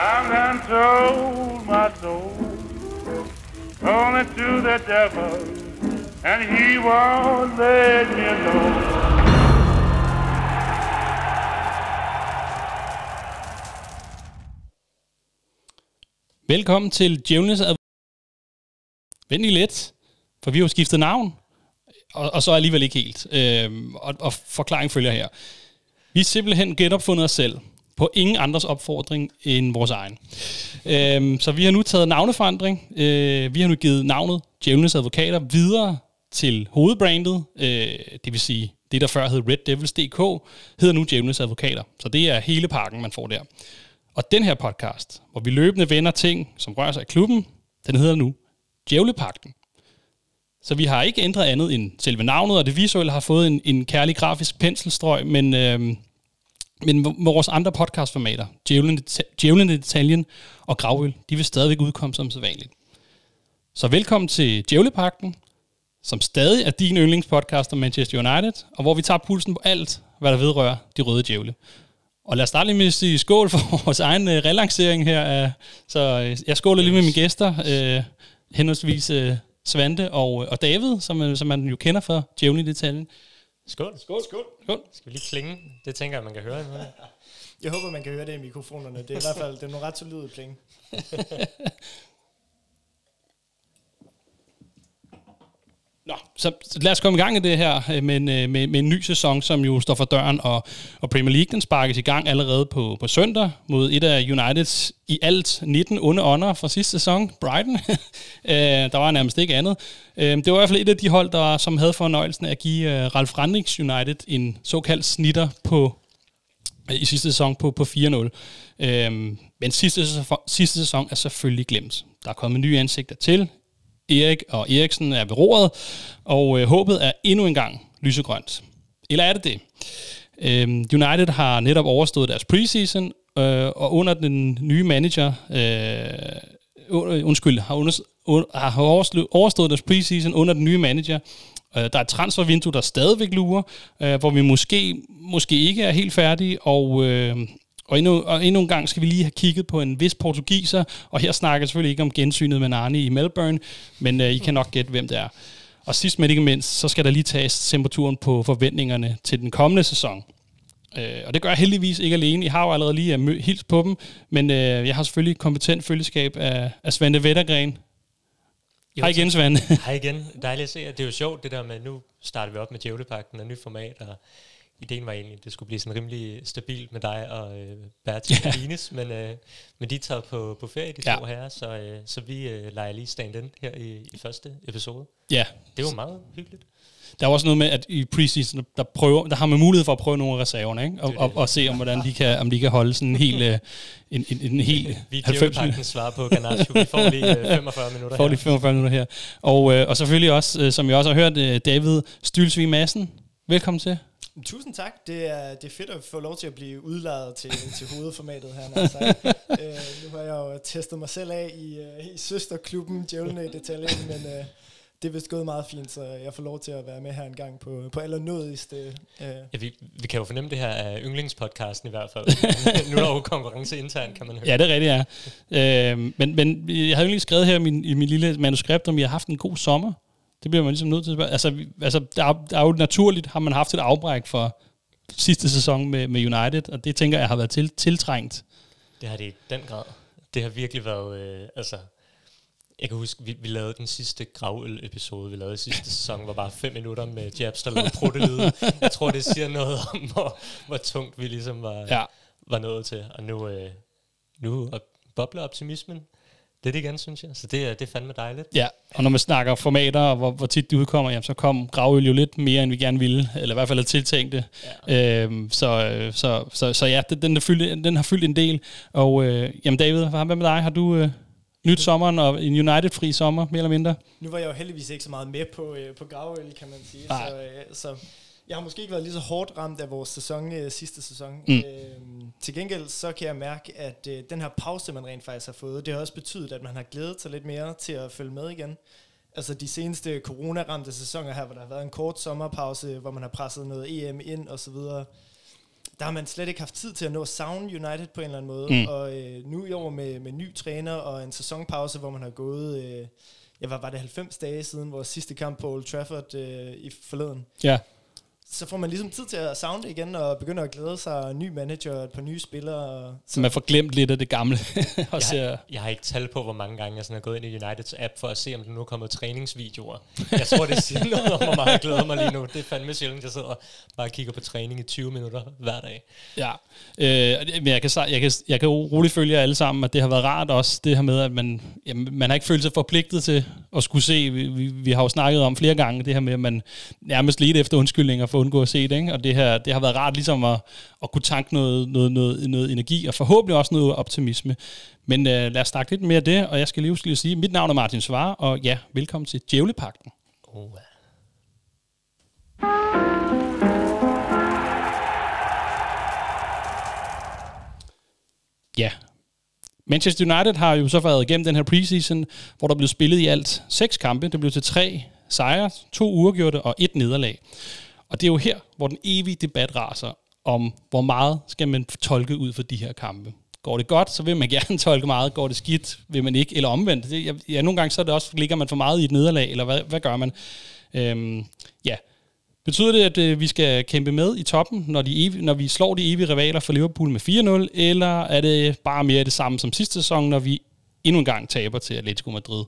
I'm done told my soul only to the devil, and he won't let me alone. Velkommen til Djævnes Ad... Vent lige lidt, for vi har jo skiftet navn, og, og så alligevel ikke helt. Øhm, og, og forklaring følger her. Vi har simpelthen genopfundet os selv på ingen andres opfordring end vores egen. Øhm, så vi har nu taget navneforandring. Øh, vi har nu givet navnet Djævnes Advokater videre til hovedbrandet, øh, det vil sige det, der før hed Red Devils.dk, hedder nu Djævnes Advokater. Så det er hele pakken, man får der. Og den her podcast, hvor vi løbende vender ting, som rører sig i klubben, den hedder nu Djævlepakten. Så vi har ikke ændret andet end selve navnet, og det visuelle har fået en, en kærlig grafisk penselstrøg, men, øh, men vores andre podcastformater, Djævlen, i Detaljen og Gravøl, de vil stadigvæk udkomme som sædvanligt. Så velkommen til Djævlepakten, som stadig er din yndlingspodcast om Manchester United, og hvor vi tager pulsen på alt, hvad der vedrører de røde djævle. Og lad os starte med at sige skål for vores egen uh, relancering her. Så uh, jeg skåler lige med mine gæster, uh, henholdsvis Svante og, og David, som, som man jo kender fra Djævlen i detaljen. Skål. Skål. Skål. Skål. Skal vi lige klinge? Det tænker jeg, man kan høre. Jeg håber, man kan høre det i mikrofonerne. Det er i hvert fald det er nogle ret solide penge. Nå, så lad os komme i gang i det her øh, med en, øh, med, med en ny sæson, som jo står for døren, og, og Premier League den sparkes i gang allerede på, på søndag mod et af Uniteds i alt 19 onde ånder fra sidste sæson, Brighton. Øh, der var nærmest ikke andet. Det var i hvert fald et af de hold, der som havde fornøjelsen af at give Ralf Randings United en såkaldt snitter på i sidste sæson på, på 4-0. men sidste, sidste sæson er selvfølgelig glemt. Der er kommet nye ansigter til. Erik og Eriksen er ved roret, og øh, håbet er endnu engang lysegrønt. Eller er det det? Øh, United har netop overstået deres preseason, øh, og under den nye manager, øh, øh undskyld, har, under, har overstået deres preseason under den nye manager. Øh, der er et transfervindue, der stadigvæk lurer, øh, hvor vi måske, måske ikke er helt færdige, og, øh, og endnu, og endnu en gang skal vi lige have kigget på en vis portugiser, og her snakker jeg selvfølgelig ikke om gensynet med Arne i Melbourne, men uh, I kan nok gætte, hvem det er. Og sidst men ikke mindst, så skal der lige tages temperaturen på forventningerne til den kommende sæson. Uh, og det gør jeg heldigvis ikke alene. I har jo allerede lige uh, hils på dem, men uh, jeg har selvfølgelig kompetent følgeskab af, af Svante Vettergren. Jo, Hej igen, Svante. Hej igen. Dejligt at se jer. Det er jo sjovt, det der med, nu starter vi op med Djævlepakten og ny format, og ideen var egentlig, at det skulle blive sådan rimelig stabilt med dig og øh, Bertil ja. Lines, men, øh, men de er taget på, på ferie, de ja. to herrer, så, øh, så vi øh, leger lige stand-in her i, i første episode. Ja. Det var meget hyggeligt. Der er også noget med, at i preseason, der, prøver, der har man mulighed for at prøve nogle af reserverne, ikke? Og, og, og, se, om, hvordan de kan, om de kan holde sådan en hel, øh, en, en, en hel vi 90 minutter. svar på Garnacho. Vi får lige 45 øh, minutter får her. lige 45 minutter her. Og, øh, og selvfølgelig også, øh, som jeg også har hørt, øh, David Stylsvig Madsen. Velkommen til. Tusind tak. Det er, det er fedt at få lov til at blive udladet til, til hovedformatet her. Sagt. øh, nu har jeg jo testet mig selv af i, uh, i søsterklubben Djævlene i detaljen, men uh, det er vist gået meget fint, så jeg får lov til at være med her en gang på, på allernådigste. Uh. Ja, vi, vi kan jo fornemme det her af yndlingspodcasten i hvert fald. nu er der jo konkurrence internt, kan man høre. Ja, det er rigtigt, ja. Øh, men, men jeg har jo lige skrevet her i min, i min lille manuskript, om vi har haft en god sommer. Det bliver man ligesom nødt til at spørge. Altså, altså der, er, der er jo naturligt, har man haft et afbræk for sidste sæson med, med United, og det tænker jeg har været til, tiltrængt. Det har det i den grad. Det har virkelig været, øh, altså, jeg kan huske, vi, vi lavede den sidste gravøl-episode, vi lavede i sidste sæson, var bare fem minutter med Jabs, der lavede protelyde. Jeg tror, det siger noget om, hvor, hvor tungt vi ligesom var, ja. var nået til. Og nu, øh, nu bobler optimismen lidt igen, synes jeg. Så det, er, det er fandme dejligt. Ja, og når man snakker formater, og hvor, hvor tit de udkommer, jamen, så kom gravøl jo lidt mere, end vi gerne ville, eller i hvert fald tiltænkte. Ja. Øhm, så, så, så, så ja, den, den, er fyldt, den har fyldt en del. Og øh, jamen David, hvad med dig? Har du... Øh, nyt sommeren og en United-fri sommer, mere eller mindre? Nu var jeg jo heldigvis ikke så meget med på, øh, på gravøl, kan man sige. Så, øh, så jeg har måske ikke været lige så hårdt ramt af vores sæson øh, sidste sæson. Mm. Øhm, til gengæld så kan jeg mærke, at øh, den her pause, man rent faktisk har fået, det har også betydet, at man har glædet sig lidt mere til at følge med igen. Altså de seneste corona-ramte sæsoner her, hvor der har været en kort sommerpause, hvor man har presset noget EM ind og så videre. der har man slet ikke haft tid til at nå Sound United på en eller anden måde. Mm. Og øh, nu i år med, med ny træner og en sæsonpause, hvor man har gået, øh, ja, hvad var det, 90 dage siden vores sidste kamp på Old Trafford øh, i forleden. Ja så får man ligesom tid til at sounde igen, og begynder at glæde sig ny manager og et par nye spillere. Så man får glemt lidt af det gamle. og jeg, har, jeg har ikke tal på, hvor mange gange jeg sådan er gået ind i Uniteds app for at se, om der nu er kommet træningsvideoer. Jeg tror, det siger noget om, hvor meget jeg glæder mig lige nu. Det er fandme sjældent, jeg sidder og bare kigger på træning i 20 minutter hver dag. Ja, øh, men jeg kan, jeg, kan, jeg kan roligt følge jer alle sammen, at det har været rart også, det her med, at man, jamen, man har ikke følt sig forpligtet til at skulle se. Vi, vi, vi har jo snakket om flere gange det her med, at man nærmest lidt efter undskyldninger for at undgå at se det, ikke? og det, her, det har været rart ligesom at, at kunne tanke noget, noget, noget, noget energi, og forhåbentlig også noget optimisme. Men uh, lad os snakke lidt mere af det, og jeg skal lige huske at sige, mit navn er Martin Svare, og ja, velkommen til Djævlepakten. Oh. Ja, Manchester United har jo så været igennem den her preseason, hvor der blev spillet i alt seks kampe. Det blev til tre sejre, to uafgjorte og et nederlag. Og det er jo her, hvor den evige debat raser om, hvor meget skal man tolke ud for de her kampe. Går det godt, så vil man gerne tolke meget. Går det skidt, vil man ikke. Eller omvendt. Det, ja, nogle gange så er det også, ligger man for meget i et nederlag, eller hvad, hvad gør man? Øhm, ja. Betyder det, at øh, vi skal kæmpe med i toppen, når, de evige, når vi slår de evige rivaler for Liverpool med 4-0, eller er det bare mere det samme som sidste sæson, når vi endnu en gang taber til Atletico Madrid?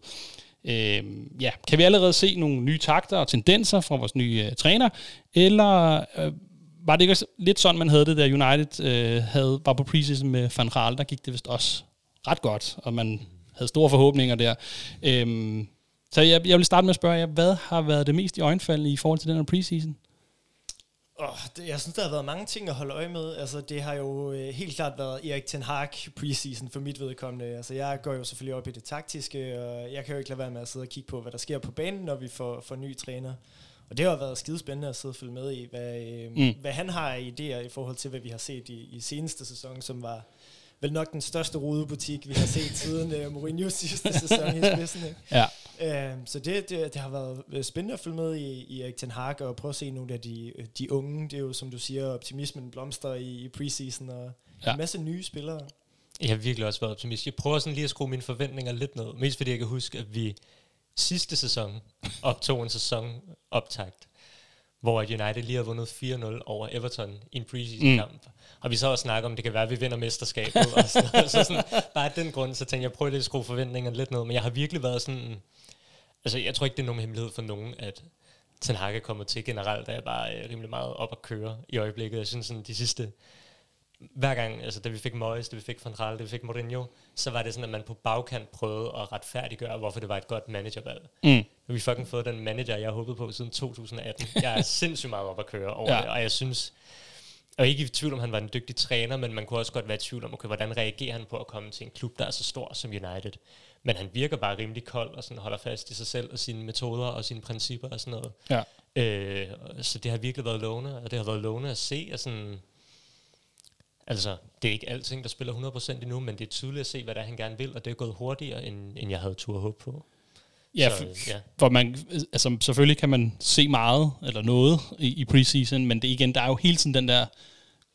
Øh, ja, kan vi allerede se nogle nye takter og tendenser fra vores nye øh, træner, eller øh, var det ikke lidt sådan, man havde det, da United øh, havde, var på preseason med Van Gaal, der gik det vist også ret godt, og man havde store forhåbninger der. Øh, så jeg, jeg vil starte med at spørge jer, hvad har været det mest i øjenfaldende i forhold til den her preseason? Oh, det, jeg synes, der har været mange ting at holde øje med. Altså, det har jo øh, helt klart været Erik Ten Hag preseason for mit vedkommende. Altså, jeg går jo selvfølgelig op i det taktiske, og jeg kan jo ikke lade være med at sidde og kigge på, hvad der sker på banen, når vi får, får ny træner. Og det har været skidespændende at sidde og følge med i, hvad, øh, mm. hvad han har af idéer i forhold til, hvad vi har set i, i seneste sæson, som var vel nok den største rodebutik, vi har set siden uh, Mourinho's sidste sæson i spidsen. Ikke? Ja. Uh, så det, det, det har været øh, spændende at følge med i, i Erik Ten Hag og prøve at se nogle af de, de unge. Det er jo, som du siger, optimismen blomster i, i preseason og ja. en masse nye spillere. Jeg har virkelig også været optimist. Jeg prøver sådan lige at skrue mine forventninger lidt ned. Mest fordi jeg kan huske, at vi sidste sæson optog en sæson optagt, hvor United lige har vundet 4-0 over Everton i en preseason-kamp. Mm. Og vi så også snakker om, det kan være, at vi vinder mesterskabet. og sådan Så sådan, bare af den grund, så tænkte jeg, jeg prøver lidt at skrue forventningerne lidt ned. Men jeg har virkelig været sådan... Altså, jeg tror ikke, det er nogen hemmelighed for nogen, at Ten Hag er kommet til generelt, der er bare øh, rimelig meget op at køre i øjeblikket. Jeg synes sådan, de sidste hver gang, altså da vi fik Moyes, da vi fik Van Gaal, da vi fik Mourinho, så var det sådan, at man på bagkant prøvede at retfærdiggøre, hvorfor det var et godt managervalg. Mm. Og vi fucking fået den manager, jeg håbet på siden 2018. Jeg er sindssygt meget op at køre over ja. det, og jeg synes, og ikke i tvivl om, han var en dygtig træner, men man kunne også godt være i tvivl om, okay, hvordan reagerer han på at komme til en klub, der er så stor som United. Men han virker bare rimelig kold og sådan holder fast i sig selv og sine metoder og sine principper og sådan noget. Ja. Øh, så det har virkelig været lovende, og det har været lovende at se, og sådan, Altså, det er ikke alting, der spiller 100% endnu, men det er tydeligt at se, hvad der han gerne vil, og det er gået hurtigere, end, end jeg havde tur håb på. Ja, så, ja. for man, altså, selvfølgelig kan man se meget eller noget i, i preseason, men det igen, der er jo hele tiden den der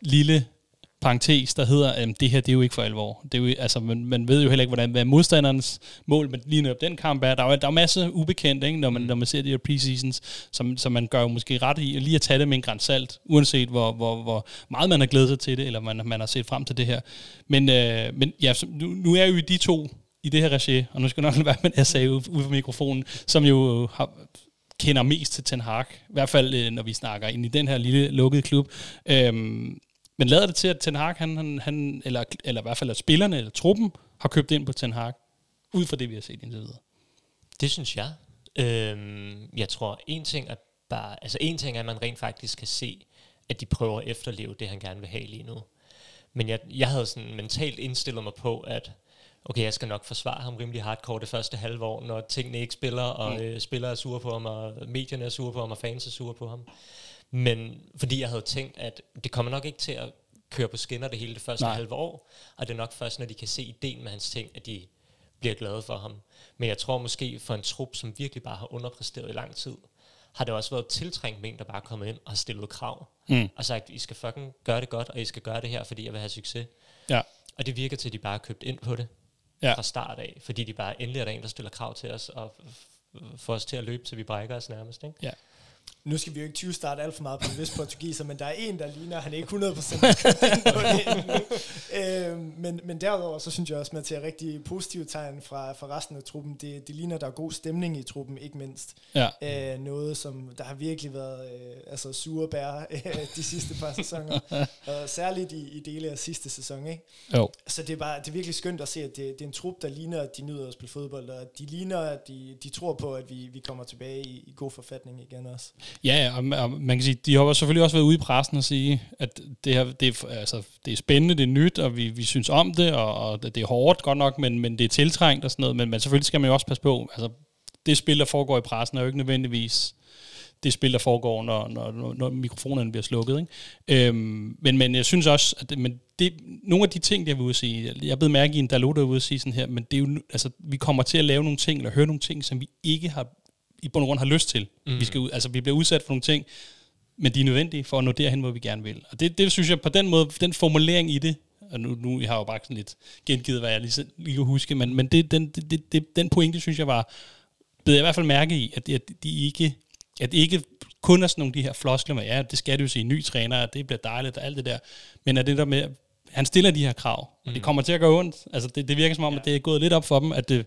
lille parentes, der hedder, at det her det er jo ikke for alvor. Det er jo, altså, man, man ved jo heller ikke, hvordan hvad modstanderens mål med lige netop den kamp er. Der er jo der er masser ubekendt, ikke, når, man, mm. når man ser de her preseasons, som, som man gør jo måske ret i, lige at tage det med en græns salt, uanset hvor, hvor, hvor meget man har glædet sig til det, eller man, man har set frem til det her. Men, øh, men ja, nu, nu er jo de to i det her regi, og nu skal jeg nok være med, at sagde ude på mikrofonen, som jo har, kender mest til Ten Hag, i hvert fald øh, når vi snakker ind i den her lille lukkede klub. Øhm, men lader det til, at Ten Hag, han, han, han, eller, eller i hvert fald at spillerne eller truppen, har købt ind på Ten Hag, ud fra det, vi har set indtil videre? Det synes jeg. Øhm, jeg tror, en ting er bare, altså en ting er, at man rent faktisk kan se, at de prøver at efterleve det, han gerne vil have lige nu. Men jeg, jeg havde sådan mentalt indstillet mig på, at okay, jeg skal nok forsvare ham rimelig hardcore det første halve år, når tingene ikke spiller, og mm. øh, spillere er sure på ham, og medierne er sure på ham, og fans er sure på ham. Men fordi jeg havde tænkt, at det kommer nok ikke til at køre på skinner det hele det første Nej. halve år, og det er nok først, når de kan se ideen med hans ting, at de bliver glade for ham. Men jeg tror måske for en trup, som virkelig bare har underpræsteret i lang tid, har det også været tiltrængt med en, der bare er kommet ind og har stillet krav. Mm. Og sagt, I skal fucking gøre det godt, og I skal gøre det her, fordi jeg vil have succes. Ja. Og det virker til, at de bare har købt ind på det Ja. fra start af, fordi de bare endelig er der en, der stiller krav til os, og får os til at løbe, så vi brækker os nærmest. Ikke? Ja. Nu skal vi jo ikke 20 starte alt for meget på en vis portugiser, men der er en, der ligner, han er ikke 100% købt ind på det endnu. øhm, men, men derudover, så synes jeg også, at man ser rigtig positive tegn fra, fra resten af truppen. Det, det ligner, der er god stemning i truppen, ikke mindst. Ja. Øh, noget, som der har virkelig været øh, altså sure bær øh, de sidste par sæsoner. og særligt i, i dele af sidste sæson. Ikke? Jo. Så det er, bare, det er virkelig skønt at se, at det, det er en trup, der ligner, at de nyder at spille fodbold, og at de ligner, at de, de tror på, at vi, vi kommer tilbage i, i god forfatning igen også. Ja, og, og man kan sige, de har selvfølgelig også været ude i pressen og sige, at det, her, det, er, altså, det er spændende, det er nyt, og vi, vi synes om det, og, og det er hårdt godt nok, men, men det er tiltrængt og sådan noget. Men, men selvfølgelig skal man jo også passe på, altså det spil, der foregår i pressen, er jo ikke nødvendigvis det spil, der foregår, når, når, når, mikrofonerne bliver slukket. Ikke? Øhm, men, men jeg synes også, at det, men det, nogle af de ting, jeg vil sige, jeg blev mærke i en Dalot, der ude at sige sådan her, men det er jo, altså, vi kommer til at lave nogle ting, eller høre nogle ting, som vi ikke har i bund og grund har lyst til. Mm. Vi, skal, ud- altså, vi bliver udsat for nogle ting, men de er nødvendige for at nå derhen, hvor vi gerne vil. Og det, det synes jeg på den måde, den formulering i det, og nu, nu jeg har jeg jo bare sådan lidt gengivet, hvad jeg lige, lige kan huske, men, men det, den, det, det, den pointe, synes jeg var, blev jeg i hvert fald mærke i, at, at de ikke, at det ikke kun er sådan nogle de her floskler med, ja, det skal du jo sige, ny træner, og det bliver dejligt, og alt det der, men at det der med, han stiller de her krav, og det kommer til at gøre ondt. Altså, det, det virker som om, ja. at det er gået lidt op for dem, at det,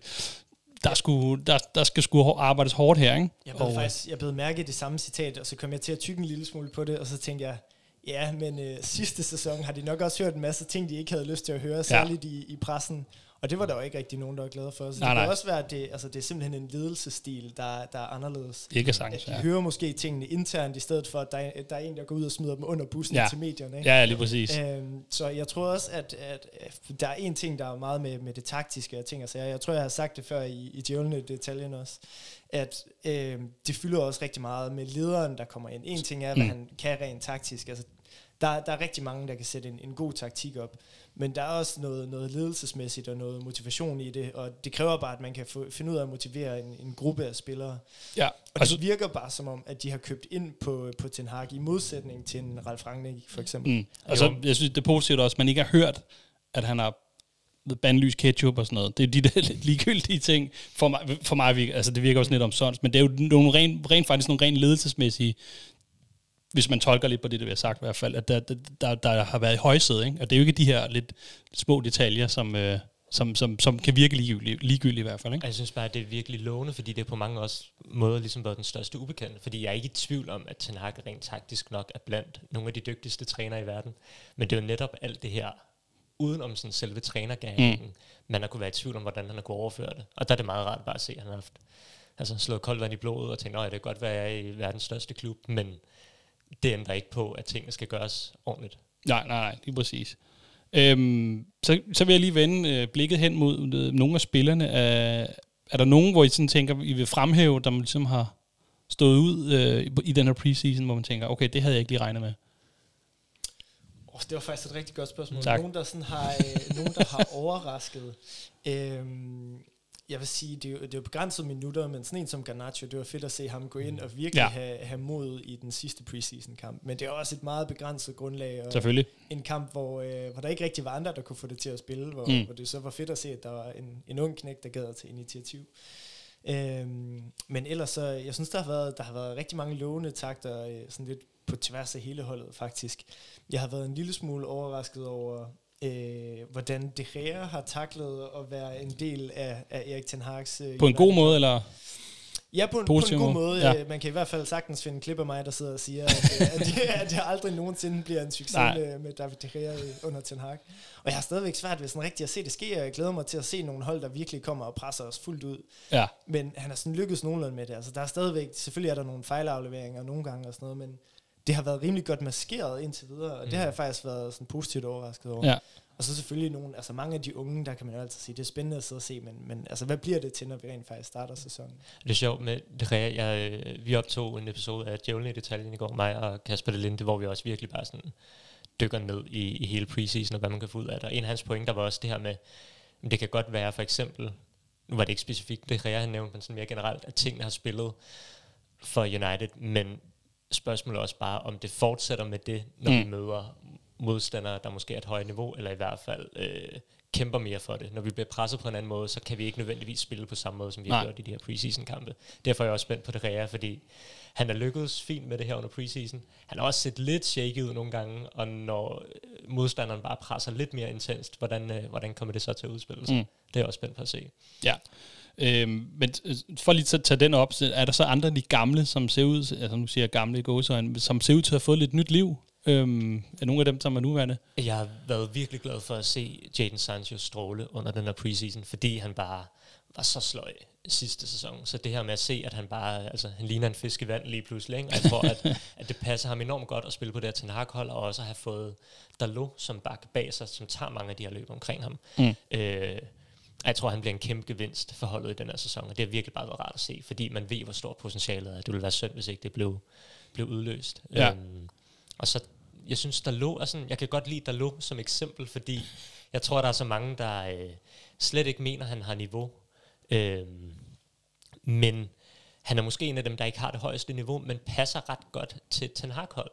der, skulle, der, der skal sgu arbejdes hårdt her, ikke? Jeg blev faktisk jeg blev mærke i det samme citat, og så kom jeg til at tykke en lille smule på det, og så tænkte jeg, ja, men øh, sidste sæson har de nok også hørt en masse ting, de ikke havde lyst til at høre, særligt i, i pressen. Og det var der jo ikke rigtig nogen, der var glade for. Så Nej, det kan nej. også være, at det, altså, det er simpelthen en ledelsesstil, der, der er anderledes. Ikke sagtens, At de ja. hører måske tingene internt, i stedet for, at der er, der er en, der går ud og smider dem under bussen Ja. til medierne. Ikke? Ja, lige præcis. Øhm, så jeg tror også, at, at, der er en ting, der er meget med, med det taktiske og ting og sager. Jeg tror, jeg har sagt det før i, i djævlene detaljen også, at øhm, det fylder også rigtig meget med lederen, der kommer ind. En ting er, hvad Mm. han kan rent taktisk. Altså, der, der er rigtig mange, der kan sætte en, en god taktik op. Men der er også noget, noget ledelsesmæssigt og noget motivation i det, og det kræver bare, at man kan få, finde ud af at motivere en, en gruppe af spillere. Ja, Og altså, det virker bare som om, at de har købt ind på, på Ten Hag, i modsætning til en Ralf Rangnick for eksempel. mm. altså, jeg synes, det er positivt også, at man ikke har hørt, at han har bandlys ketchup og sådan noget. Det er de der lidt ligegyldige ting. For mig, for mig virker, altså det virker også lidt om sådan, men det er jo nogle rent, rent faktisk nogle rent ledelsesmæssige, hvis man tolker lidt på det, det vi har sagt i hvert fald, at der, der, der, har været i højsæde, ikke? Og det er jo ikke de her lidt små detaljer, som, øh, som, som, som kan virke ligegyldige, ligegyldige i hvert fald, ikke? Jeg synes bare, at det er virkelig lovende, fordi det er på mange også måder ligesom været den største ubekendte. Fordi jeg er ikke i tvivl om, at Ten Hag rent taktisk nok er blandt nogle af de dygtigste trænere i verden. Men det er jo netop alt det her, uden om sådan selve trænergærningen, mm. man har kunne være i tvivl om, hvordan han har kunne overføre det. Og der er det meget rart bare at se, at han har haft altså, slået koldt vand i blodet og tænkt, at det kan godt være, at jeg er i verdens største klub, men det ændrer ikke på, at tingene skal gøres ordentligt. Nej, nej, nej, lige præcis. Øhm, så, så vil jeg lige vende øh, blikket hen mod øh, nogle af spillerne. Er, er der nogen, hvor I sådan tænker, I vil fremhæve, der man ligesom har stået ud øh, i- i den her preseason, hvor man tænker, okay, det havde jeg ikke lige regnet med. Oh, det var faktisk et rigtig godt spørgsmål. Tak. Nogen, der, sådan har, øh, nogen, der har overrasket. Øhm, jeg vil sige, det er, jo, det er jo begrænset minutter, men sådan en som Garnacho, det var fedt at se ham gå ind og virkelig Ja. have, have mod i den sidste preseason kamp. Men det er også et meget begrænset grundlag, og Selvfølgelig. en kamp, hvor, øh, hvor der ikke rigtig var andre, der kunne få det til at spille, hvor, Mm. mm. hvor det så var fedt at se, at der var en, en ung knæk, der gad at tage initiativ. Øhm, men ellers så, jeg synes, der har været, der har været rigtig mange lovende takter, øh, sådan lidt på tværs af hele holdet faktisk. Jeg har været en lille smule overrasket over, øh, hvordan De Gea har taklet at være en del af, af Erik Ten Hag's... Øh, På en god måde, eller? Ja, på en, på Positiv en god måde. Ja. Ja. Man kan i hvert fald sagtens finde klip af mig, der sidder og siger, at, øh, at, det, at det aldrig nogensinde bliver en succes Nej. med, med David De Gea øh, under Ten Hag. Og jeg har stadigvæk svært ved sådan rigtigt at se det ske, og jeg glæder mig til at se nogle hold, der virkelig kommer og presser os fuldt ud. Ja, Men han har sådan lykkedes nogenlunde med det. Altså, der er stadigvæk, selvfølgelig er der nogle fejlafleveringer nogle gange og sådan noget, men det har været rimelig godt maskeret indtil videre, og mm. det har jeg faktisk været sådan positivt overrasket over. ja. Og så selvfølgelig nogle, altså mange af de unge, der kan man jo altid sige, det er spændende at sidde og se, men, men altså, hvad bliver det til, når vi rent faktisk starter sæsonen? Det er sjovt med De Gea. Jeg, øh, vi optog en episode af Djævlen i detaljen i går, mig og Kasper Delinde, hvor vi også virkelig bare sådan dykker ned i, i hele preseason og hvad man kan få ud af det. Og en af hans pointer var også det her med, det kan godt være for eksempel, nu var det ikke specifikt det Gea han nævnte, men sådan mere generelt, at tingene har spillet for United, men spørgsmålet også bare, om det fortsætter med det, når mm. vi møder modstandere, der måske er et højt niveau, eller i hvert fald øh, kæmper mere for det. Når vi bliver presset på en anden måde, så kan vi ikke nødvendigvis spille på samme måde, som vi Nej. har gjort i de her preseason-kampe. Derfor er jeg også spændt på det Rea, fordi han er lykkedes fint med det her under preseason. Han har også set lidt shaky ud nogle gange, og når øh, modstanderen bare presser lidt mere intenst, hvordan, øh, hvordan kommer det så til at udspille sig? Mm. Det er jeg også spændt på at se. Ja. Øhm, men øh, for lige at tage den op, så er der så andre af de gamle, som ser ud, altså nu siger jeg gamle gåsøjne, som ser ud til at have fået lidt nyt liv? Øhm, er nogle af dem, som er nuværende? Jeg har været virkelig glad for at se Jaden Sancho stråle under den her preseason, fordi han bare var så sløj sidste sæson. Så det her med at se, at han bare, altså han ligner en fisk i vand lige pludselig, ikke? jeg tror, at, at det passer ham enormt godt at spille på det her Ten Hag-hold, og også have fået Dalot som bak bag sig, som tager mange af de her løb omkring ham. Mm. Øh, jeg tror, han bliver en kæmpe gevinst for holdet i den her sæson, og det har virkelig bare været rart at se, fordi man ved, hvor stort potentialet er. Det ville være synd, hvis ikke det blev, blev udløst. Ja. Øhm, og så, jeg synes, der lå, altså, jeg kan godt lide der lå som eksempel, fordi jeg tror, der er så mange, der øh, slet ikke mener, han har niveau. Øhm, men han er måske en af dem, der ikke har det højeste niveau, men passer ret godt til Ten Hag-hold.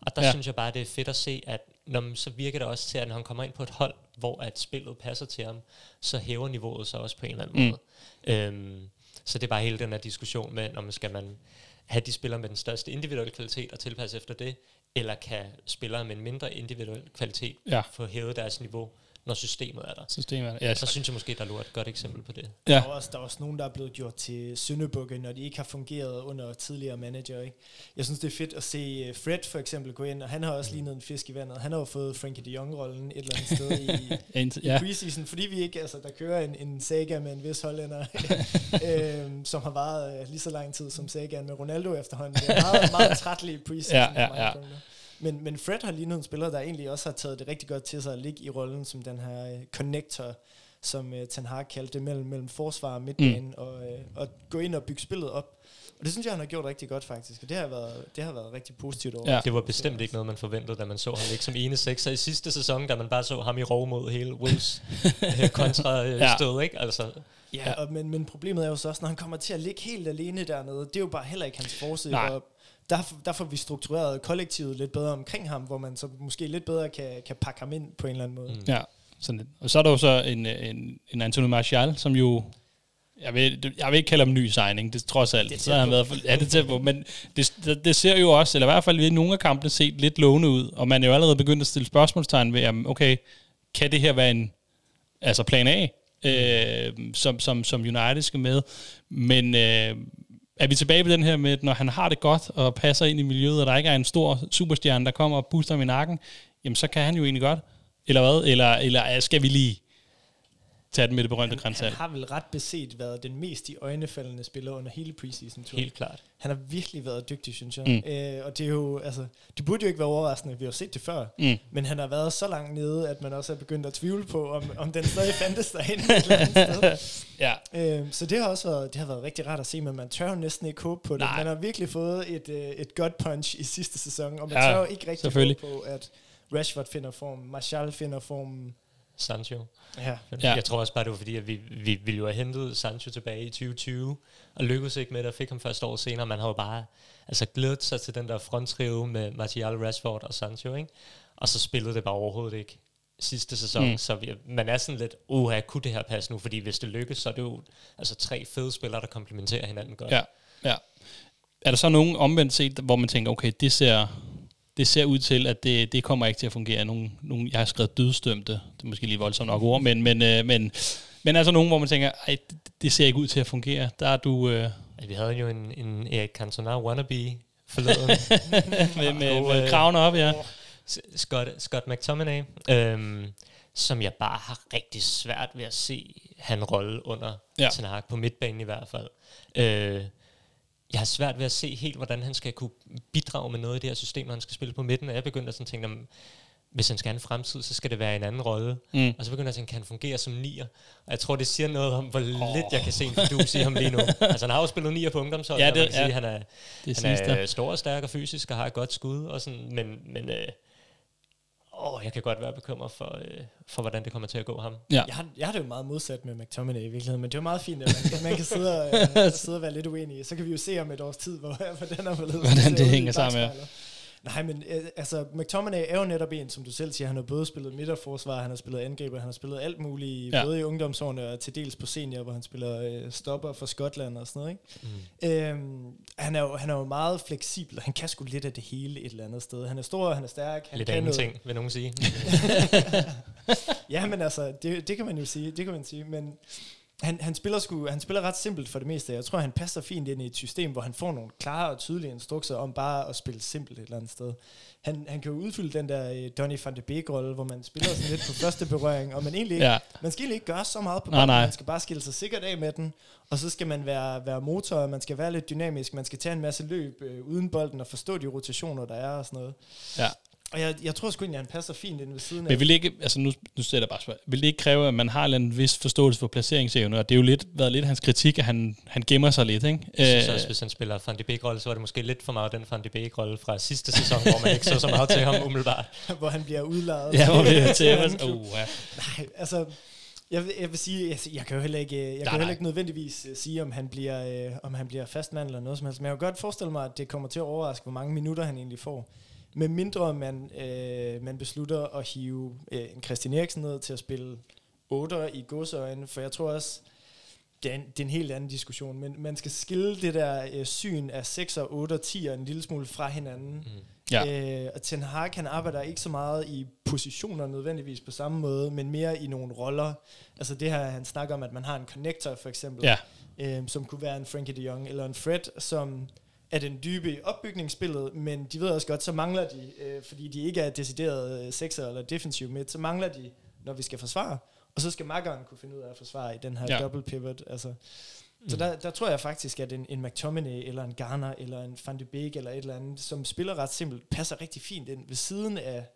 Og der ja. synes jeg bare, det er fedt at se, at når, så virker det også til, at når han kommer ind på et hold, hvor at spillet passer til ham, så hæver niveauet sig også på en eller anden mm. måde. Øhm, så det er bare hele den her diskussion med, om skal man have de spillere med den største individuelle kvalitet og tilpasse efter det, eller kan spillere med en mindre individuel kvalitet ja. få hævet deres niveau når systemet er der. Systemet er der. Ja, så synes jeg måske, der er et godt eksempel på det. Ja. Der, er også, der er også nogen, der er blevet gjort til syndebukke, når de ikke har fungeret under tidligere manager. Ikke? Jeg synes, det er fedt at se øh, Fred for eksempel gå ind, og han har også lignet en fisk i vandet. Han har jo fået Frankie de Jong-rollen et eller andet sted i, ja. i preseason, fordi vi ikke, altså der kører en, en saga med en vis hollænder, øhm, som har varet øh, lige så lang tid som sagaen med Ronaldo efterhånden. Det er meget, meget trætlig preseason. Ja, ja, ja. Men, men Fred har lige nu en spiller, der egentlig også har taget det rigtig godt til sig at ligge i rollen som den her uh, connector, som uh, Ten Hag kaldte det, mellem, mellem forsvar og midtbanen, mm. og, uh, og gå ind og bygge spillet op. Og det synes jeg, han har gjort rigtig godt faktisk, og det har været, det har været rigtig positivt over. Ja. Det var bestemt ikke noget, man forventede, da man så ham ikke som ene sekser i sidste sæson, da man bare så ham i rov mod hele Wolves kontra ja. stød, ikke? Altså, ja, ja. Og, men, men problemet er jo så også, når han kommer til at ligge helt alene dernede, det er jo bare heller ikke hans forside, og der, der får vi struktureret kollektivet lidt bedre omkring ham, hvor man så måske lidt bedre kan, kan pakke ham ind på en eller anden måde. Mm. Ja, sådan lidt. Og så er der jo så en, en, en Anthony Martial, som jo jeg vil, jeg vil ikke kalde ham ny signing, det trods alt. Det så har han været, ja, det tempo, men det, det, det, ser jo også, eller i hvert fald ved nogle af kampene set lidt lovende ud, og man er jo allerede begyndt at stille spørgsmålstegn ved, jamen, okay, kan det her være en altså plan A, øh, som, som, som United skal med, men øh, er vi tilbage ved den her med, at når han har det godt og passer ind i miljøet, og der ikke er en stor superstjerne, der kommer og booster ham i nakken, jamen så kan han jo egentlig godt. Eller hvad? Eller, eller skal vi lige tage den med det berømte grænsal. Han har vel ret beset været den mest i øjnefaldende spiller under hele preseason -turen. Helt klart. Han har virkelig været dygtig, synes jeg. Mm. Øh, og det er jo, altså, det burde jo ikke være overraskende, vi har set det før, mm. men han har været så langt nede, at man også er begyndt at tvivle på, om, om den stadig fandtes derinde ja. øh, så det har også været, det har været rigtig rart at se, men man tør jo næsten ikke håbe på det. Nej. Man har virkelig fået et, øh, et godt punch i sidste sæson, og man ja, tør jo ikke rigtig håbe på, at Rashford finder form, Martial finder form, Sancho. Ja. ja. Jeg tror også bare, det var fordi, at vi, vi ville jo have hentet Sancho tilbage i 2020, og lykkedes ikke med det, og fik ham først år senere. Man har jo bare altså, glædet sig til den der frontrive med Martial, Rashford og Sancho, ikke? Og så spillede det bare overhovedet ikke sidste sæson, mm. så vi, man er sådan lidt, uha, kunne det her passe nu? Fordi hvis det lykkes, så er det jo altså tre fede spillere, der komplementerer hinanden godt. Ja, ja. Er der så nogen omvendt set, hvor man tænker, okay, det ser, det ser ud til, at det, det kommer ikke til at fungere. Nogle, nogle, jeg har skrevet dødstømte, det er måske lige voldsomt nok ord, men, men, øh, men, men altså nogen, hvor man tænker, ej, det, det ser ikke ud til at fungere. Der er du... Øh, vi havde jo en, en Erik Cantona wannabe forleden. med, med, med øh, kraven op, ja. Scott, Scott McTominay, øhm, som jeg bare har rigtig svært ved at se han rolle under ja. Ten Hag, på midtbanen i hvert fald. Øh, jeg har svært ved at se helt, hvordan han skal kunne bidrage med noget i det her system, når han skal spille på midten. Og jeg begynder at sådan tænke, hvis han skal have en fremtid, så skal det være en anden rolle. Mm. Og så begynder jeg at tænke, kan han fungere som nier? Og jeg tror, det siger noget om, hvor oh. lidt jeg kan se en fidus i ham lige nu. altså, han har jo spillet nier på ungdomsholdet, ja, det, ja. sige, han er, det han er stor og stærk og fysisk og har et godt skud, og sådan, men, men øh, åh, jeg kan godt være bekymret for, øh, for hvordan det kommer til at gå ham. Ja. Jeg har, jeg har det jo meget modsat med McTominay i virkeligheden, men det er jo meget fint, at man, at man kan sidde og, øh, sidde og være lidt uenig. Så kan vi jo se om et års tid, hvor, hvordan, er, hvordan det hænger sammen, ja. Nej, men øh, altså, McTominay er jo netop en, som du selv siger, han har både spillet midterforsvar, han har spillet angriber, han har spillet alt muligt, ja. både i ungdomsårene og til dels på senior, hvor han spiller øh, stopper for Skotland og sådan noget. Ikke? Mm. Øhm, han, er jo, han er jo meget fleksibel, han kan sgu lidt af det hele et eller andet sted. Han er stor, han er stærk. Han lidt kan noget. ting, vil nogen sige. ja, men altså, det, det kan man jo sige, det kan man sige, men han, han, spiller sgu, han spiller ret simpelt for det meste. Jeg tror, han passer fint ind i et system, hvor han får nogle klare og tydelige instrukser om bare at spille simpelt et eller andet sted. Han, han kan jo udfylde den der uh, Donny van de Beek-rolle, hvor man spiller sådan lidt på første berøring, og man, egentlig ikke, ja. man skal egentlig ikke gøre så meget på bolden. Man skal bare skille sig sikkert af med den, og så skal man være, være motor, man skal være lidt dynamisk, man skal tage en masse løb uh, uden bolden og forstå de rotationer, der er og sådan noget. Ja. Og jeg, jeg tror sgu egentlig, at han passer fint ind ved siden af. Men vil det ikke, altså nu, nu sætter jeg bare spørg, vil det ikke kræve, at man har en vis forståelse for placeringsevne? Og det er jo lidt, været lidt hans kritik, at han, han gemmer sig lidt, ikke? Jeg synes også, hvis han spiller Van de Beek-rolle, så var det måske lidt for meget den Van de Beek-rolle fra sidste sæson, hvor man ikke så så meget til ham umiddelbart. hvor han bliver udladet. Ja, hvor vi til at uh, ja. Nej, altså... Jeg vil, jeg vil sige, jeg, jeg kan jo heller ikke, jeg nej, kan heller ikke nødvendigvis uh, sige, om han bliver, uh, om han bliver fastmand eller noget som helst. Men jeg kan godt forestille mig, at det kommer til at overraske, hvor mange minutter han egentlig får. Med mindre man, øh, man beslutter at hive øh, en Christian Eriksen ned til at spille 8 i godsøjne, for jeg tror også, det er, en, det er en helt anden diskussion, men man skal skille det der øh, syn af 6 og 8 og 10 en lille smule fra hinanden. Mm. Ja. Øh, og Ten Hag, han arbejder ikke så meget i positioner nødvendigvis på samme måde, men mere i nogle roller. Altså det her, han snakker om, at man har en connector for eksempel, ja. øh, som kunne være en Frankie de Jong, eller en Fred, som er den dybe i opbygningsspillet, men de ved også godt, så mangler de, øh, fordi de ikke er decideret øh, sekser eller defensive midt, så mangler de, når vi skal forsvare. Og så skal makkeren kunne finde ud af at forsvare i den her ja. double pivot. Altså. Mm. Så der, der tror jeg faktisk, at en, en McTominay, eller en Garner, eller en Van de Beek, eller et eller andet, som spiller ret simpelt, passer rigtig fint ind ved siden af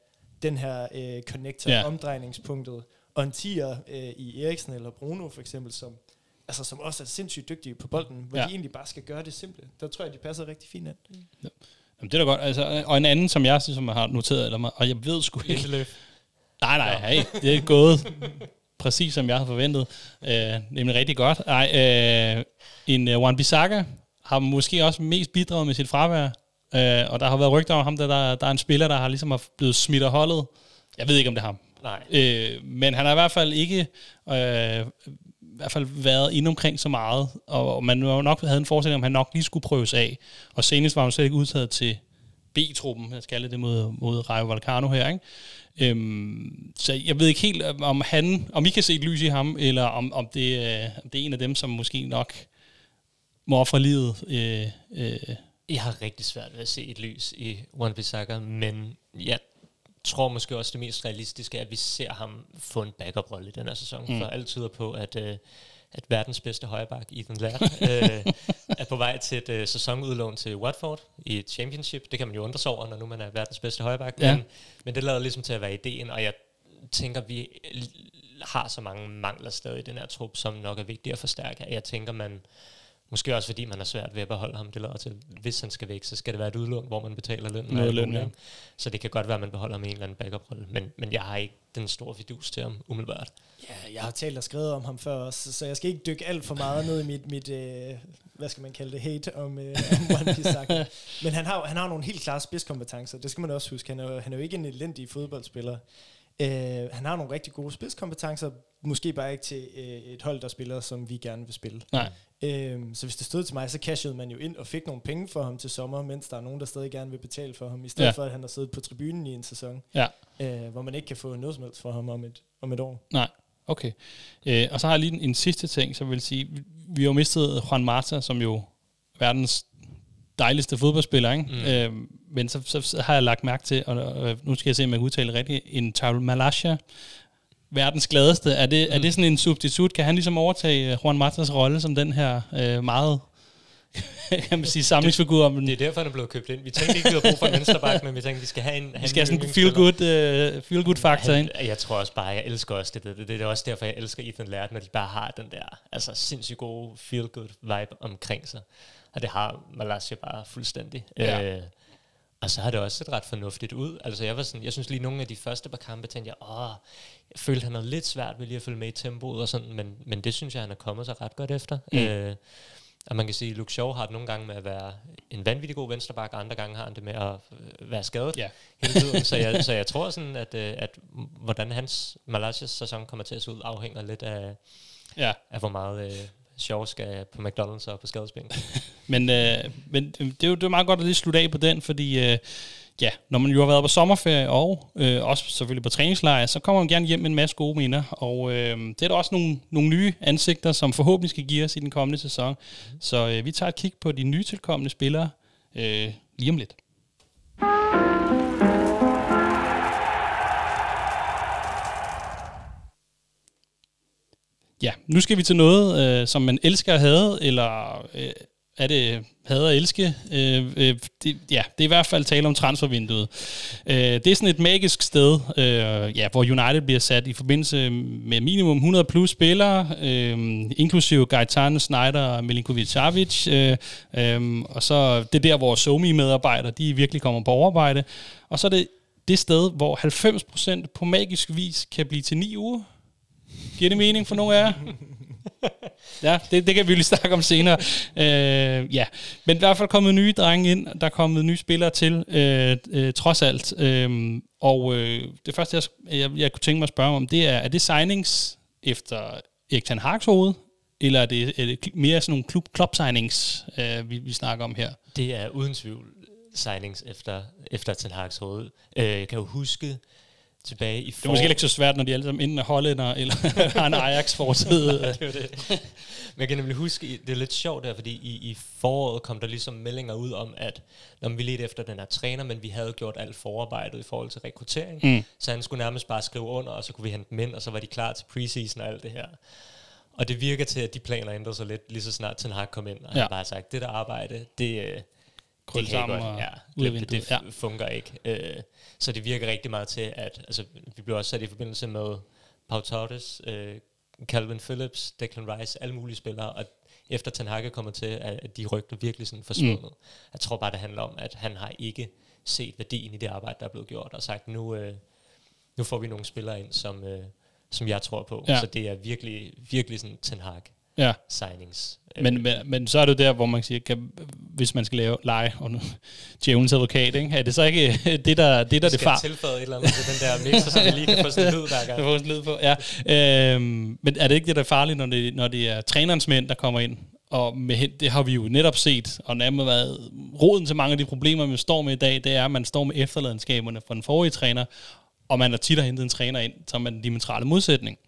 den her øh, connector, ja. omdrejningspunktet, og en tier øh, i Eriksen eller Bruno for eksempel, som altså, som også er sindssygt dygtige på bolden, hvor ja. de egentlig bare skal gøre det simple. Der tror jeg, de passer rigtig fint ind. Mm. Ja. Jamen, det er da godt. Altså, og en anden, som jeg som jeg har noteret, eller, og jeg ved sgu ikke... Nej, nej, ja. hey, det er gået præcis som jeg havde forventet. Øh, nemlig rigtig godt. Ej, øh, en uh, Juan Bissaka har måske også mest bidraget med sit fravær. Øh, og der har været rygter om ham, der, der, der er en spiller, der har ligesom blevet smidt af holdet. Jeg ved ikke, om det er ham. Nej. Øh, men han har i hvert fald ikke øh, hvert fald været inde omkring så meget, og man nok havde en forestilling om, at han nok lige skulle prøves af. Og senest var han slet ikke udtaget til B-truppen, jeg skal kalde det mod, mod Rayo Vallecano her, ikke? Øhm, så jeg ved ikke helt, om han, om I kan se et lys i ham, eller om, om, det, øh, om det er en af dem, som måske nok må ofre livet. Øh, øh. Jeg har rigtig svært ved at se et lys i One Bissaka, men jeg tror måske også det mest realistiske er, at vi ser ham få en backup-rolle i den her sæson. Mm. For alt tyder på, at, øh, at verdens bedste højreback, Ethan Laird, øh, er på vej til et øh, sæsonudlån til Watford i et championship. Det kan man jo undre sig over, når nu man er verdens bedste højreback. Ja. Men, men det lader ligesom til at være ideen, og jeg tænker, vi har så mange mangler stadig i den her trup, som nok er vigtigt at forstærke. Jeg tænker, man Måske også fordi man er svært ved at beholde ham. Det lader til, hvis han skal væk, så skal det være et udlån, hvor man betaler løn. Noget løn, ja. Så det kan godt være, at man beholder ham i en eller anden backup-rolle. Men, men jeg har ikke den store fidus til ham, umiddelbart. Ja, jeg har talt og skrevet om ham før også, så jeg skal ikke dykke alt for meget ned i mit, mit øh, hvad skal man kalde det, hate om, øh, om One Piece Men han har, han har nogle helt klare spidskompetencer. Det skal man også huske. Han er, han er jo ikke en elendig fodboldspiller. Øh, han har nogle rigtig gode spidskompetencer, måske bare ikke til øh, et hold, der spiller, som vi gerne vil spille. Nej. Øh, så hvis det stod til mig, så cashede man jo ind og fik nogle penge for ham til sommer, mens der er nogen, der stadig gerne vil betale for ham, i stedet ja. for, at han har siddet på tribunen i en sæson, ja. øh, hvor man ikke kan få noget som helst for ham om et, om et år. Nej, okay. Øh, og så har jeg lige en, en sidste ting, som vil sige, vi har jo mistet Juan Marta, som jo verdens dejligste fodboldspiller, ikke? Mm. Øh, men så, så, så har jeg lagt mærke til, og, og nu skal jeg se, om jeg kan udtale rigtigt, en Taul Malasha, verdens gladeste. Er det, mm. er det sådan en substitut? Kan han ligesom overtage øh, Juan Matas rolle som den her øh, meget kan man sige, samlingsfigur om den. Det er derfor, han er blevet købt ind. Vi tænkte ikke, vi havde brug for en venstreback, men vi tænkte, vi skal have en... Vi skal have sådan en feel-good uh, feel good faktor ind. Jeg tror også bare, jeg elsker også det. Det, det, det er også derfor, jeg elsker Ethan Laird, når de bare har den der altså, sindssygt gode feel-good vibe omkring sig. Og det har Malaysia bare fuldstændig. Ja. Øh, Og så har det også set ret fornuftigt ud. Altså jeg var sådan, jeg synes lige nogle af de første par kampe, tænkte jeg, åh, jeg følte, han havde lidt svært ved lige at følge med i tempoet og sådan, men, men det synes jeg, han er kommet sig ret godt efter. Mm. Øh, og man kan sige, at Luke Shaw har det nogle gange med at være en vanvittig god venstreback, og andre gange har han det med at øh, være skadet Ja. hele tiden. så, jeg, så jeg tror sådan, at, øh, at hvordan hans Malaysias sæson kommer til at se ud, afhænger lidt af, Ja, af hvor meget øh, Shaw skal på McDonald's og på skadesbænken. men, øh, men det er jo det er meget godt at lige slutte af på den, fordi øh, ja, når man jo har været på sommerferie og øh, også selvfølgelig på træningslejr, så kommer man gerne hjem med en masse gode minder, og øh, det er der også nogle, nogle nye ansigter, som forhåbentlig skal give os i den kommende sæson. Så øh, vi tager et kig på de nye tilkommende spillere øh, lige om lidt. Ja, nu skal vi til noget, øh, som man elsker at have, eller øh, er det hader og elske? Øh, øh, det, ja, det er i hvert fald tale om transfervinduet. Øh, det er sådan et magisk sted, øh, ja, hvor United bliver sat i forbindelse med minimum 100 plus spillere, øh, inklusive Gaetan, Snyder og Milinkovic-Savic. Øh, øh, og så det er der, hvor Somi-medarbejdere de virkelig kommer på overarbejde. Og så er det det sted, hvor 90% på magisk vis kan blive til 9 uger. Giver det mening for nogle af jer? ja, det, det kan vi lige snakke om senere. Øh, ja, men i hvert fald kommet nye drenge ind, der er kommet nye spillere til, øh, øh, trods alt. Øh, og øh, det første, jeg, jeg, jeg kunne tænke mig at spørge om, det er, er det signings efter Erik Ten Hag's hoved, eller er det, er det mere sådan nogle klub, club signings, øh, vi, vi snakker om her? Det er uden tvivl signings efter, efter Ten Hag's hoved. Øh, jeg kan jo huske tilbage i Det er måske ikke så svært, når de alle sammen enten er hollænder, eller har en Ajax-fortid. det det. Men jeg kan nemlig huske, det er lidt sjovt der, fordi i, i foråret kom der ligesom meldinger ud om, at når vi lidt efter den her træner, men vi havde gjort alt forarbejdet i forhold til rekruttering, Mm. så han skulle nærmest bare skrive under, og så kunne vi hente dem ind, og så var de klar til preseason og alt det her. Og det virker til, at de planer ændrede sig lidt, lige så snart Ten Hag kom ind, og ja. Ja. han bare har sagt, det der arbejde, det, øh, Krølle sammen godt. og Ja, ud af det, det, Ja. fungerer ikke. Øh, så det virker rigtig meget til, at altså, vi blev også sat i forbindelse med Pau Torres, øh, Calvin Phillips, Declan Rice, alle mulige spillere, og efter Ten Hag er kommet til, at at de rygter virkelig sådan forsvundet. Mm. Jeg tror bare, det handler om, at han har ikke set værdien i det arbejde, der er blevet gjort, og sagt, nu, øh, nu får vi nogle spillere ind, som, øh, som jeg tror på. Ja. Så det er virkelig, virkelig sådan Ten Hag Ja. signings. Øh, Men, men, men så er det der, hvor man siger, kan, hvis man skal lave lege, og djævelens advokat, ikke? er det så ikke det, der, det, der er det skal far? tilføje et eller andet til den der mixer, så vi lige kan få sådan en lyd hver gang. Jeg får sådan lyd på, ja. Øhm, men er det ikke det, der er farligt, når det, når det er trænerens mænd, der kommer ind? Og med, det har vi jo netop set, og nærmest været roden til mange af de problemer, vi står med i dag, det er, at man står med efterladenskaberne fra den forrige træner, og man har tit hentet en træner ind, som er den diametrale modsætning.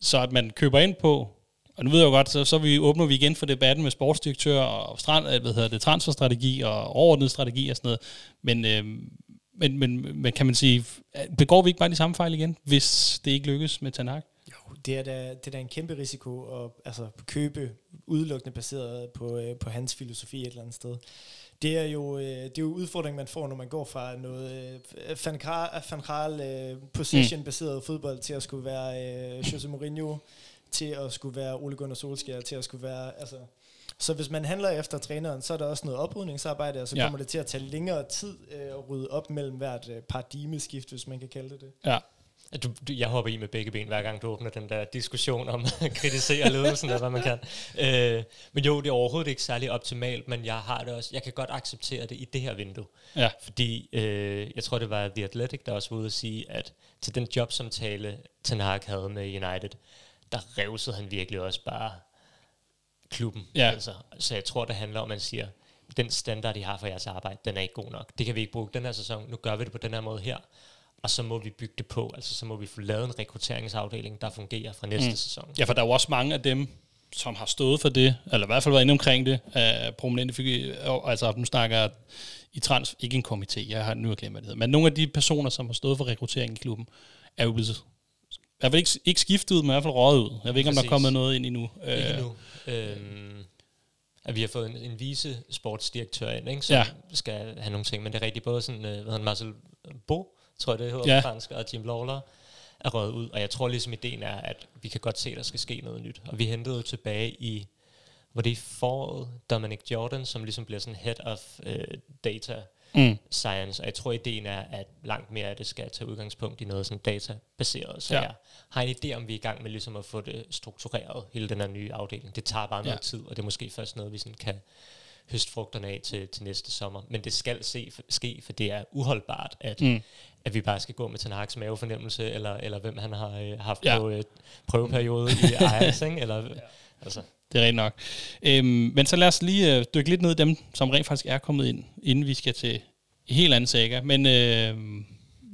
Så at man køber ind på, og nu ved jeg jo godt, så, så vi, åbner vi igen for debatten med sportsdirektør og strand, øh, hvad hedder det, transferstrategi og overordnet strategi og sådan noget. Men, øh, men, men, men kan man sige, begår vi ikke bare de samme fejl igen, hvis det ikke lykkes med Tanak? Jo, det er da, det er da en kæmpe risiko at altså, købe udelukkende baseret på, øh, på hans filosofi et eller andet sted. Det er jo, øh, det er jo udfordringen, man får, når man går fra noget øh, fankral øh, position-baseret fodbold til at skulle være øh, Jose Mourinho, til at skulle være Ole Gunnar Solskjaer, til at skulle være... Altså, så hvis man handler efter træneren, så er der også noget oprydningsarbejde, og så Ja. kommer det til at tage længere tid øh, at rydde op mellem hvert øh, paradigmeskift, hvis man kan kalde det det. Ja. Du, du, jeg hopper i med begge ben, hver gang du åbner den der diskussion om at kritisere ledelsen, eller hvad man kan. Øh, men jo, det er overhovedet ikke særlig optimalt, men jeg har det også, jeg kan godt acceptere det i det her vindue. Ja. Fordi øh, jeg tror, det var The Athletic, der også var ude at sige, at til den jobsamtale, Ten Hag havde med United, der revsede han virkelig også bare klubben. Ja. Altså, så jeg tror, det handler om, at man siger, den standard, I har for jeres arbejde, den er ikke god nok. Det kan vi ikke bruge den her sæson. Nu gør vi det på den her måde her. Og så må vi bygge det på. Altså, så må vi få lavet en rekrutteringsafdeling, der fungerer fra næste mm. sæson. Ja, for der er jo også mange af dem, som har stået for det, eller i hvert fald været inde omkring det, af prominente figurer, altså nu snakker i trans, ikke en komité, jeg har nu glemt, hvad det hedder, men nogle af de personer, som har stået for rekruttering i klubben, er jo blevet, hvert fald ikke, ikke skiftet ud, men i hvert fald røget ud. Jeg ved ikke, om der er kommet noget ind endnu. Ikke Øh, nu. Øhm, at vi har fået en, en vice sportsdirektør ind, ikke, som Ja. skal have nogle ting, men det er rigtigt både sådan, øh, hvad han, Marcel Bo, tror jeg det hedder Ja. fransk, og Jim Lawler er røget ud, og jeg tror ligesom ideen er, at vi kan godt se, at der skal ske noget nyt, og vi hentede jo tilbage i, var det i foråret, Dominic Jordan, som ligesom bliver sådan head of øh, data mm. science, og jeg tror, ideen er, at langt mere af det skal tage udgangspunkt i noget sådan databaseret. Så ja. jeg har en idé om, vi er i gang med ligesom at få det struktureret, hele den her nye afdeling. Det tager bare noget ja. tid, og det er måske først noget, vi sådan kan høste frugterne af til, til næste sommer. Men det skal se, for, ske, for det er uholdbart, at, mm. at vi bare skal gå med Ten Hag's mavefornemmelse, eller, eller hvem han har øh, haft ja. på øh, prøveperiode i Ajax, ikke? Eller, ja. altså. Det er rigtigt nok. Øhm, men så lad os lige øh, dykke lidt ned i dem, som rent faktisk er kommet ind, inden vi skal til en helt anden saga. Men øh,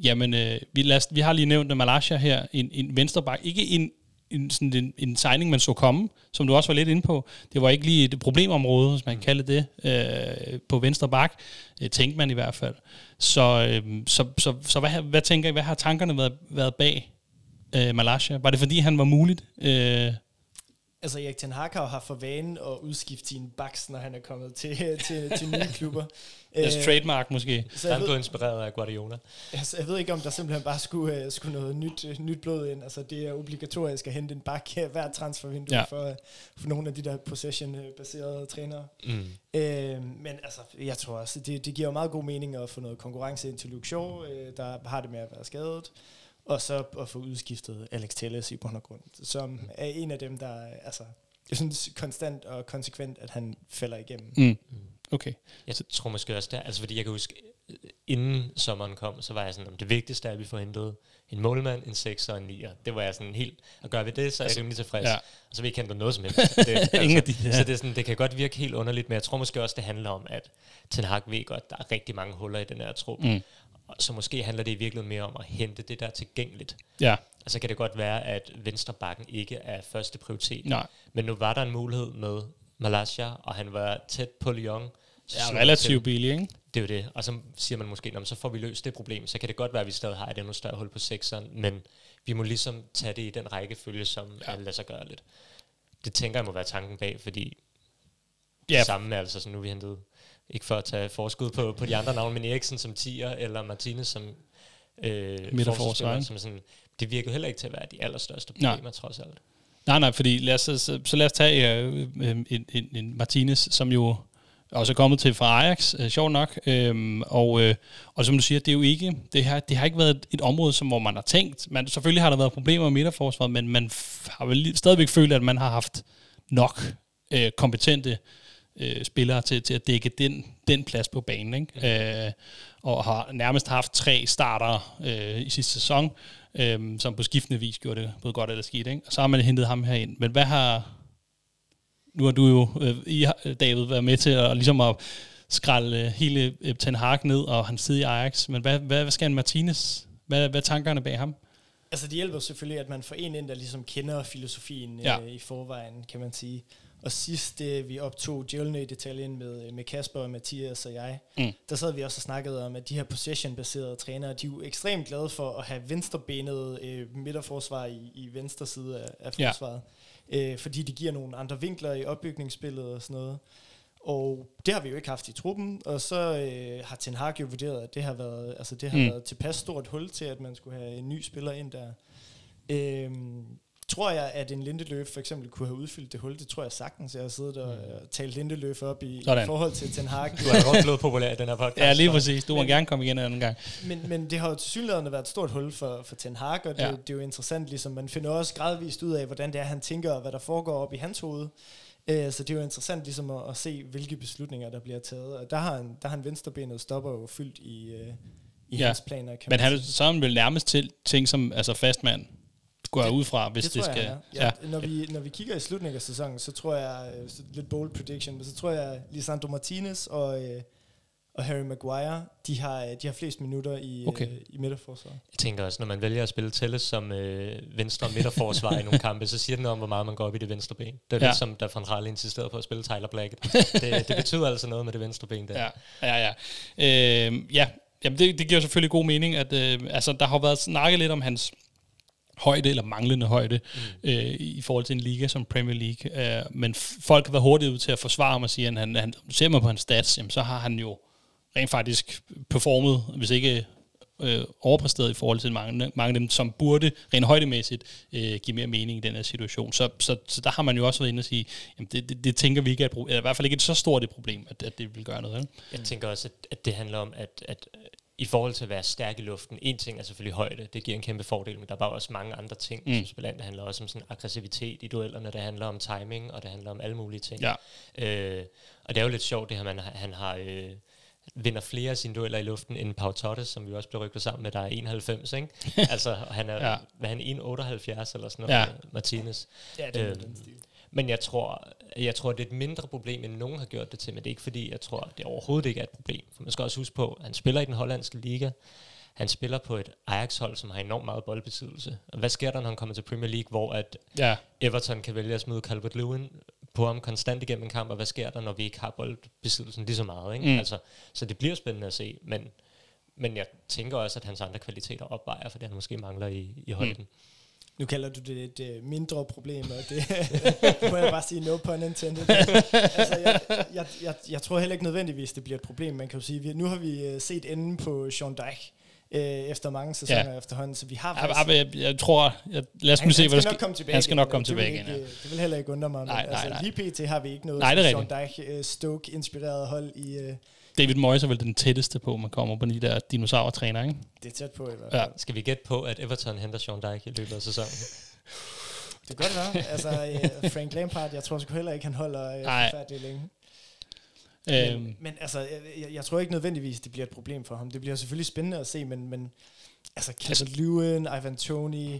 jamen, øh, vi, lad os, vi har lige nævnt Malaysia her, en, en venstreback. Ikke en en, sådan en, en signing, man så komme, som du også var lidt inde på. Det var ikke lige et problemområde, hvis man mm. kalder det, øh, på venstre bak, øh, tænkte man i hvert fald. Så, øh, så, så, så hvad, hvad tænker I, hvad har tankerne været, været bag øh, Malaysia? Var det fordi, han var muligt? Øh, Altså Erik Ten Hag har for vane at udskifte sine backs, når han er kommet til, til, til nye klubber. Deres uh, trademark måske. Så han blev inspireret af Guardiola. Altså, jeg ved ikke, om der simpelthen bare skulle, uh, skulle noget nyt, uh, nyt blod ind. Altså, det er obligatorisk at hente en back uh, hver transfervindue ja. for, uh, for nogle af de der possession-baserede trænere. Mm. Uh, men altså, jeg tror også, det, det giver jo meget god mening at få noget konkurrence ind til Luke Shaw, uh, der har det med at være skadet og så at få udskiftet Alex Telles i bund og grund, som mm. er en af dem, der altså, jeg synes konstant og konsekvent, at han falder igennem. Mm. Okay. Jeg tror måske også der, altså fordi jeg kan huske, inden sommeren kom, så var jeg sådan, om det vigtigste er, at vi får hentet en målmand, en 6 og en 9. Det var jeg sådan helt, og gør vi det, så er jeg altså, rimelig tilfreds. Ja. Og så vil jeg ikke hente noget som helst. Det, altså, Ingen af de, ja. Så det, er sådan, det kan godt virke helt underligt, men jeg tror måske også, det handler om, at Ten Hag ved godt, der er rigtig mange huller i den her trup. Mm. Så måske handler det i virkeligheden mere om at hente det, der er tilgængeligt. Ja. Altså kan det godt være, at venstre bakken ikke er første prioritet. Nej. Men nu var der en mulighed med Malaysia, og han var tæt på Lyon. Ja, relativt billig, ikke? Det er jo det. Og så siger man måske, så får vi løst det problem. Så kan det godt være, at vi stadig har et endnu større hul på sekseren, men vi må ligesom tage det i den rækkefølge, som ja. lader sig gøre lidt. Det tænker jeg må være tanken bag, fordi ja. det samme er altså, så nu vi hentet ikke for at tage forskud på, på de andre navne, men Eriksen som tiger, eller Martinez som øh, forsvar, som sådan, det virker heller ikke til at være de allerstørste problemer, nej. trods alt. Nej, nej, fordi lad os, så, så lad os tage øh, øh, en, en, en Martinez, som jo også er kommet til fra Ajax, øh, sjovt nok. Øhm, og, øh, og som du siger, det er jo ikke, det har, det har ikke været et, et område, som, hvor man har tænkt. Man, selvfølgelig har der været problemer med midterforsvaret, men man har vel stadigvæk følt, at man har haft nok øh, kompetente øh, spillere til, til at dække den, den plads på banen. Ikke? Ja. Øh, og har nærmest haft tre starter øh, i sidste sæson, øh, som på skiftende vis gjorde det både godt eller skidt. Ikke? Og så har man hentet ham her ind. Men hvad har... Nu har du jo, øh, I, David, været med til at, ligesom at skralde hele øh, Ten Hag ned, og han sidder i Ajax. Men hvad, hvad, hvad skal en Martinez? Hvad, hvad er tankerne bag ham? Altså det hjælper selvfølgelig, at man får en ind, der ligesom kender filosofien ja. øh, i forvejen, kan man sige. Og sidst det, vi optog Djælne-detaljen med, med Kasper og Mathias og jeg, mm. der sad vi også og snakkede om, at de her possession-baserede trænere, de er jo ekstremt glade for at have venstrebenet øh, midterforsvar i, i venstre side af, af forsvaret. Ja. Øh, fordi det giver nogle andre vinkler i opbygningsspillet og sådan noget. Og det har vi jo ikke haft i truppen, og så øh, har Ten Hag jo vurderet, at det har været, altså det har mm. været tilpas stort hul til, at man skulle have en ny spiller ind der. Øh, tror jeg, at en Lindeløf for eksempel kunne have udfyldt det hul. Det tror jeg sagtens. Jeg har siddet og mm. talt Lindeløf op i, i forhold til Ten Hag. Du er godt blevet populær i den her podcast. Ja, lige præcis. Du må men, gerne komme igen en anden gang. Men, men det har jo til synligheden været et stort hul for, for Ten Hag, og det, ja. det er jo interessant. Ligesom, man finder også gradvist ud af, hvordan det er, han tænker, og hvad der foregår op i hans hoved. Uh, så det er jo interessant ligesom at, at se, hvilke beslutninger, der bliver taget. Og der har han, der har han venstrebenet stopper jo fyldt i, uh, i ja. hans planer. Kan men han, så er han vel nærmest til ting som altså fastmand går jeg ud fra, hvis det, det skal... Jeg, ja. Ja. Når, vi, når vi kigger i slutningen af sæsonen, så tror jeg, øh, lidt bold prediction, men så tror jeg, Lisandro Martinez og, øh, og Harry Maguire, de har, de har flest minutter i, okay. øh, i midterforsvaret. Jeg tænker også, når man vælger at spille Telles som øh, venstre midterforsvar i nogle kampe, så siger det noget om, hvor meget man går op i det venstre ben. Det er ja. lidt som, da Van Raal insisterede på at spille Tyler Blackett. det, det betyder altså noget med det venstre ben der. Ja, ja, ja. Øh, ja. Jamen det, det giver selvfølgelig god mening, at øh, altså, der har været snakket lidt om hans højde eller manglende højde mm. øh, i forhold til en liga som Premier League. Øh, men folk har været hurtigt ud til at forsvare ham og sige, at han, han ser man på hans stats, jamen, så har han jo rent faktisk performet, hvis ikke øh, overpræsteret i forhold til mange, mange af dem, som burde rent højdemæssigt øh, give mere mening i den her situation. Så, så, så der har man jo også været inde og sige, jamen det, det, det tænker vi ikke er et problem, eller i hvert fald ikke et så stort et problem, at, at det vil gøre noget. Ikke? Jeg tænker også, at, at det handler om, at, at i forhold til at være stærk i luften, en ting er selvfølgelig højde, det giver en kæmpe fordel, men der er bare også mange andre ting, mm. som spiller ind. Det handler også om sådan aggressivitet i duellerne, det handler om timing, og det handler om alle mulige ting. Ja. Øh, og det er jo lidt sjovt, det her, man, han har... Øh, vinder flere af sine dueller i luften end Pau Torres, som vi også blev rykket sammen med, der er 91, ikke? altså, han er, ja. hvad han 1,78 eller sådan noget, Ja. Martinez. Ja, det er Øhm, den stil. Men jeg tror, jeg tror, det er et mindre problem, end nogen har gjort det til, men det er ikke fordi, jeg tror, det overhovedet ikke er et problem. For man skal også huske på, at han spiller i den hollandske liga, han spiller på et Ajax-hold, som har enormt meget boldbesiddelse. Og hvad sker der, når han kommer til Premier League, hvor at Ja, Everton kan vælge at smide Calvert-Lewin på ham konstant igennem en kamp, og hvad sker der, når vi ikke har boldbesiddelsen lige så meget? Ikke? Mm. Altså, så det bliver spændende at se, men, men jeg tænker også, at hans andre kvaliteter opvejer, for det han måske mangler i, i højden. Mm. Nu kalder du det et øh, mindre problem, og det må jeg bare sige no pun intended. altså, jeg, jeg, jeg, jeg tror heller ikke nødvendigvis, det bliver et problem. Man kan jo sige, vi, nu har vi øh, set enden på Sean Dyche øh, efter mange sæsoner ja. efterhånden, så vi har faktisk... jeg, jeg, jeg tror, jeg, lad os nu se, hvad der komme tilbage Han skal nok komme tilbage igen, ja. Det vil heller ikke undre mig, Nej, men nej, altså, nej. lige pt. har vi ikke noget Nej, det Sean Dyche uh, Stoke-inspireret hold i... David Moyes er vel den tætteste på, man kommer på de der dinosaur-træner, ikke? det er tæt på i hvert Ja. fald. Skal vi gætte på, at Everton henter Sean Dyche i løbet af sæsonen? Det kan godt være. altså, uh, Frank Lampard, jeg tror sgu heller ikke, han holder Nej. forfærdeligt længe. Øhm, Men, men altså, jeg, jeg, tror ikke nødvendigvis, det bliver et problem for ham. Det bliver selvfølgelig spændende at se, men, men altså, Calvert Lewin, Ivan Tony,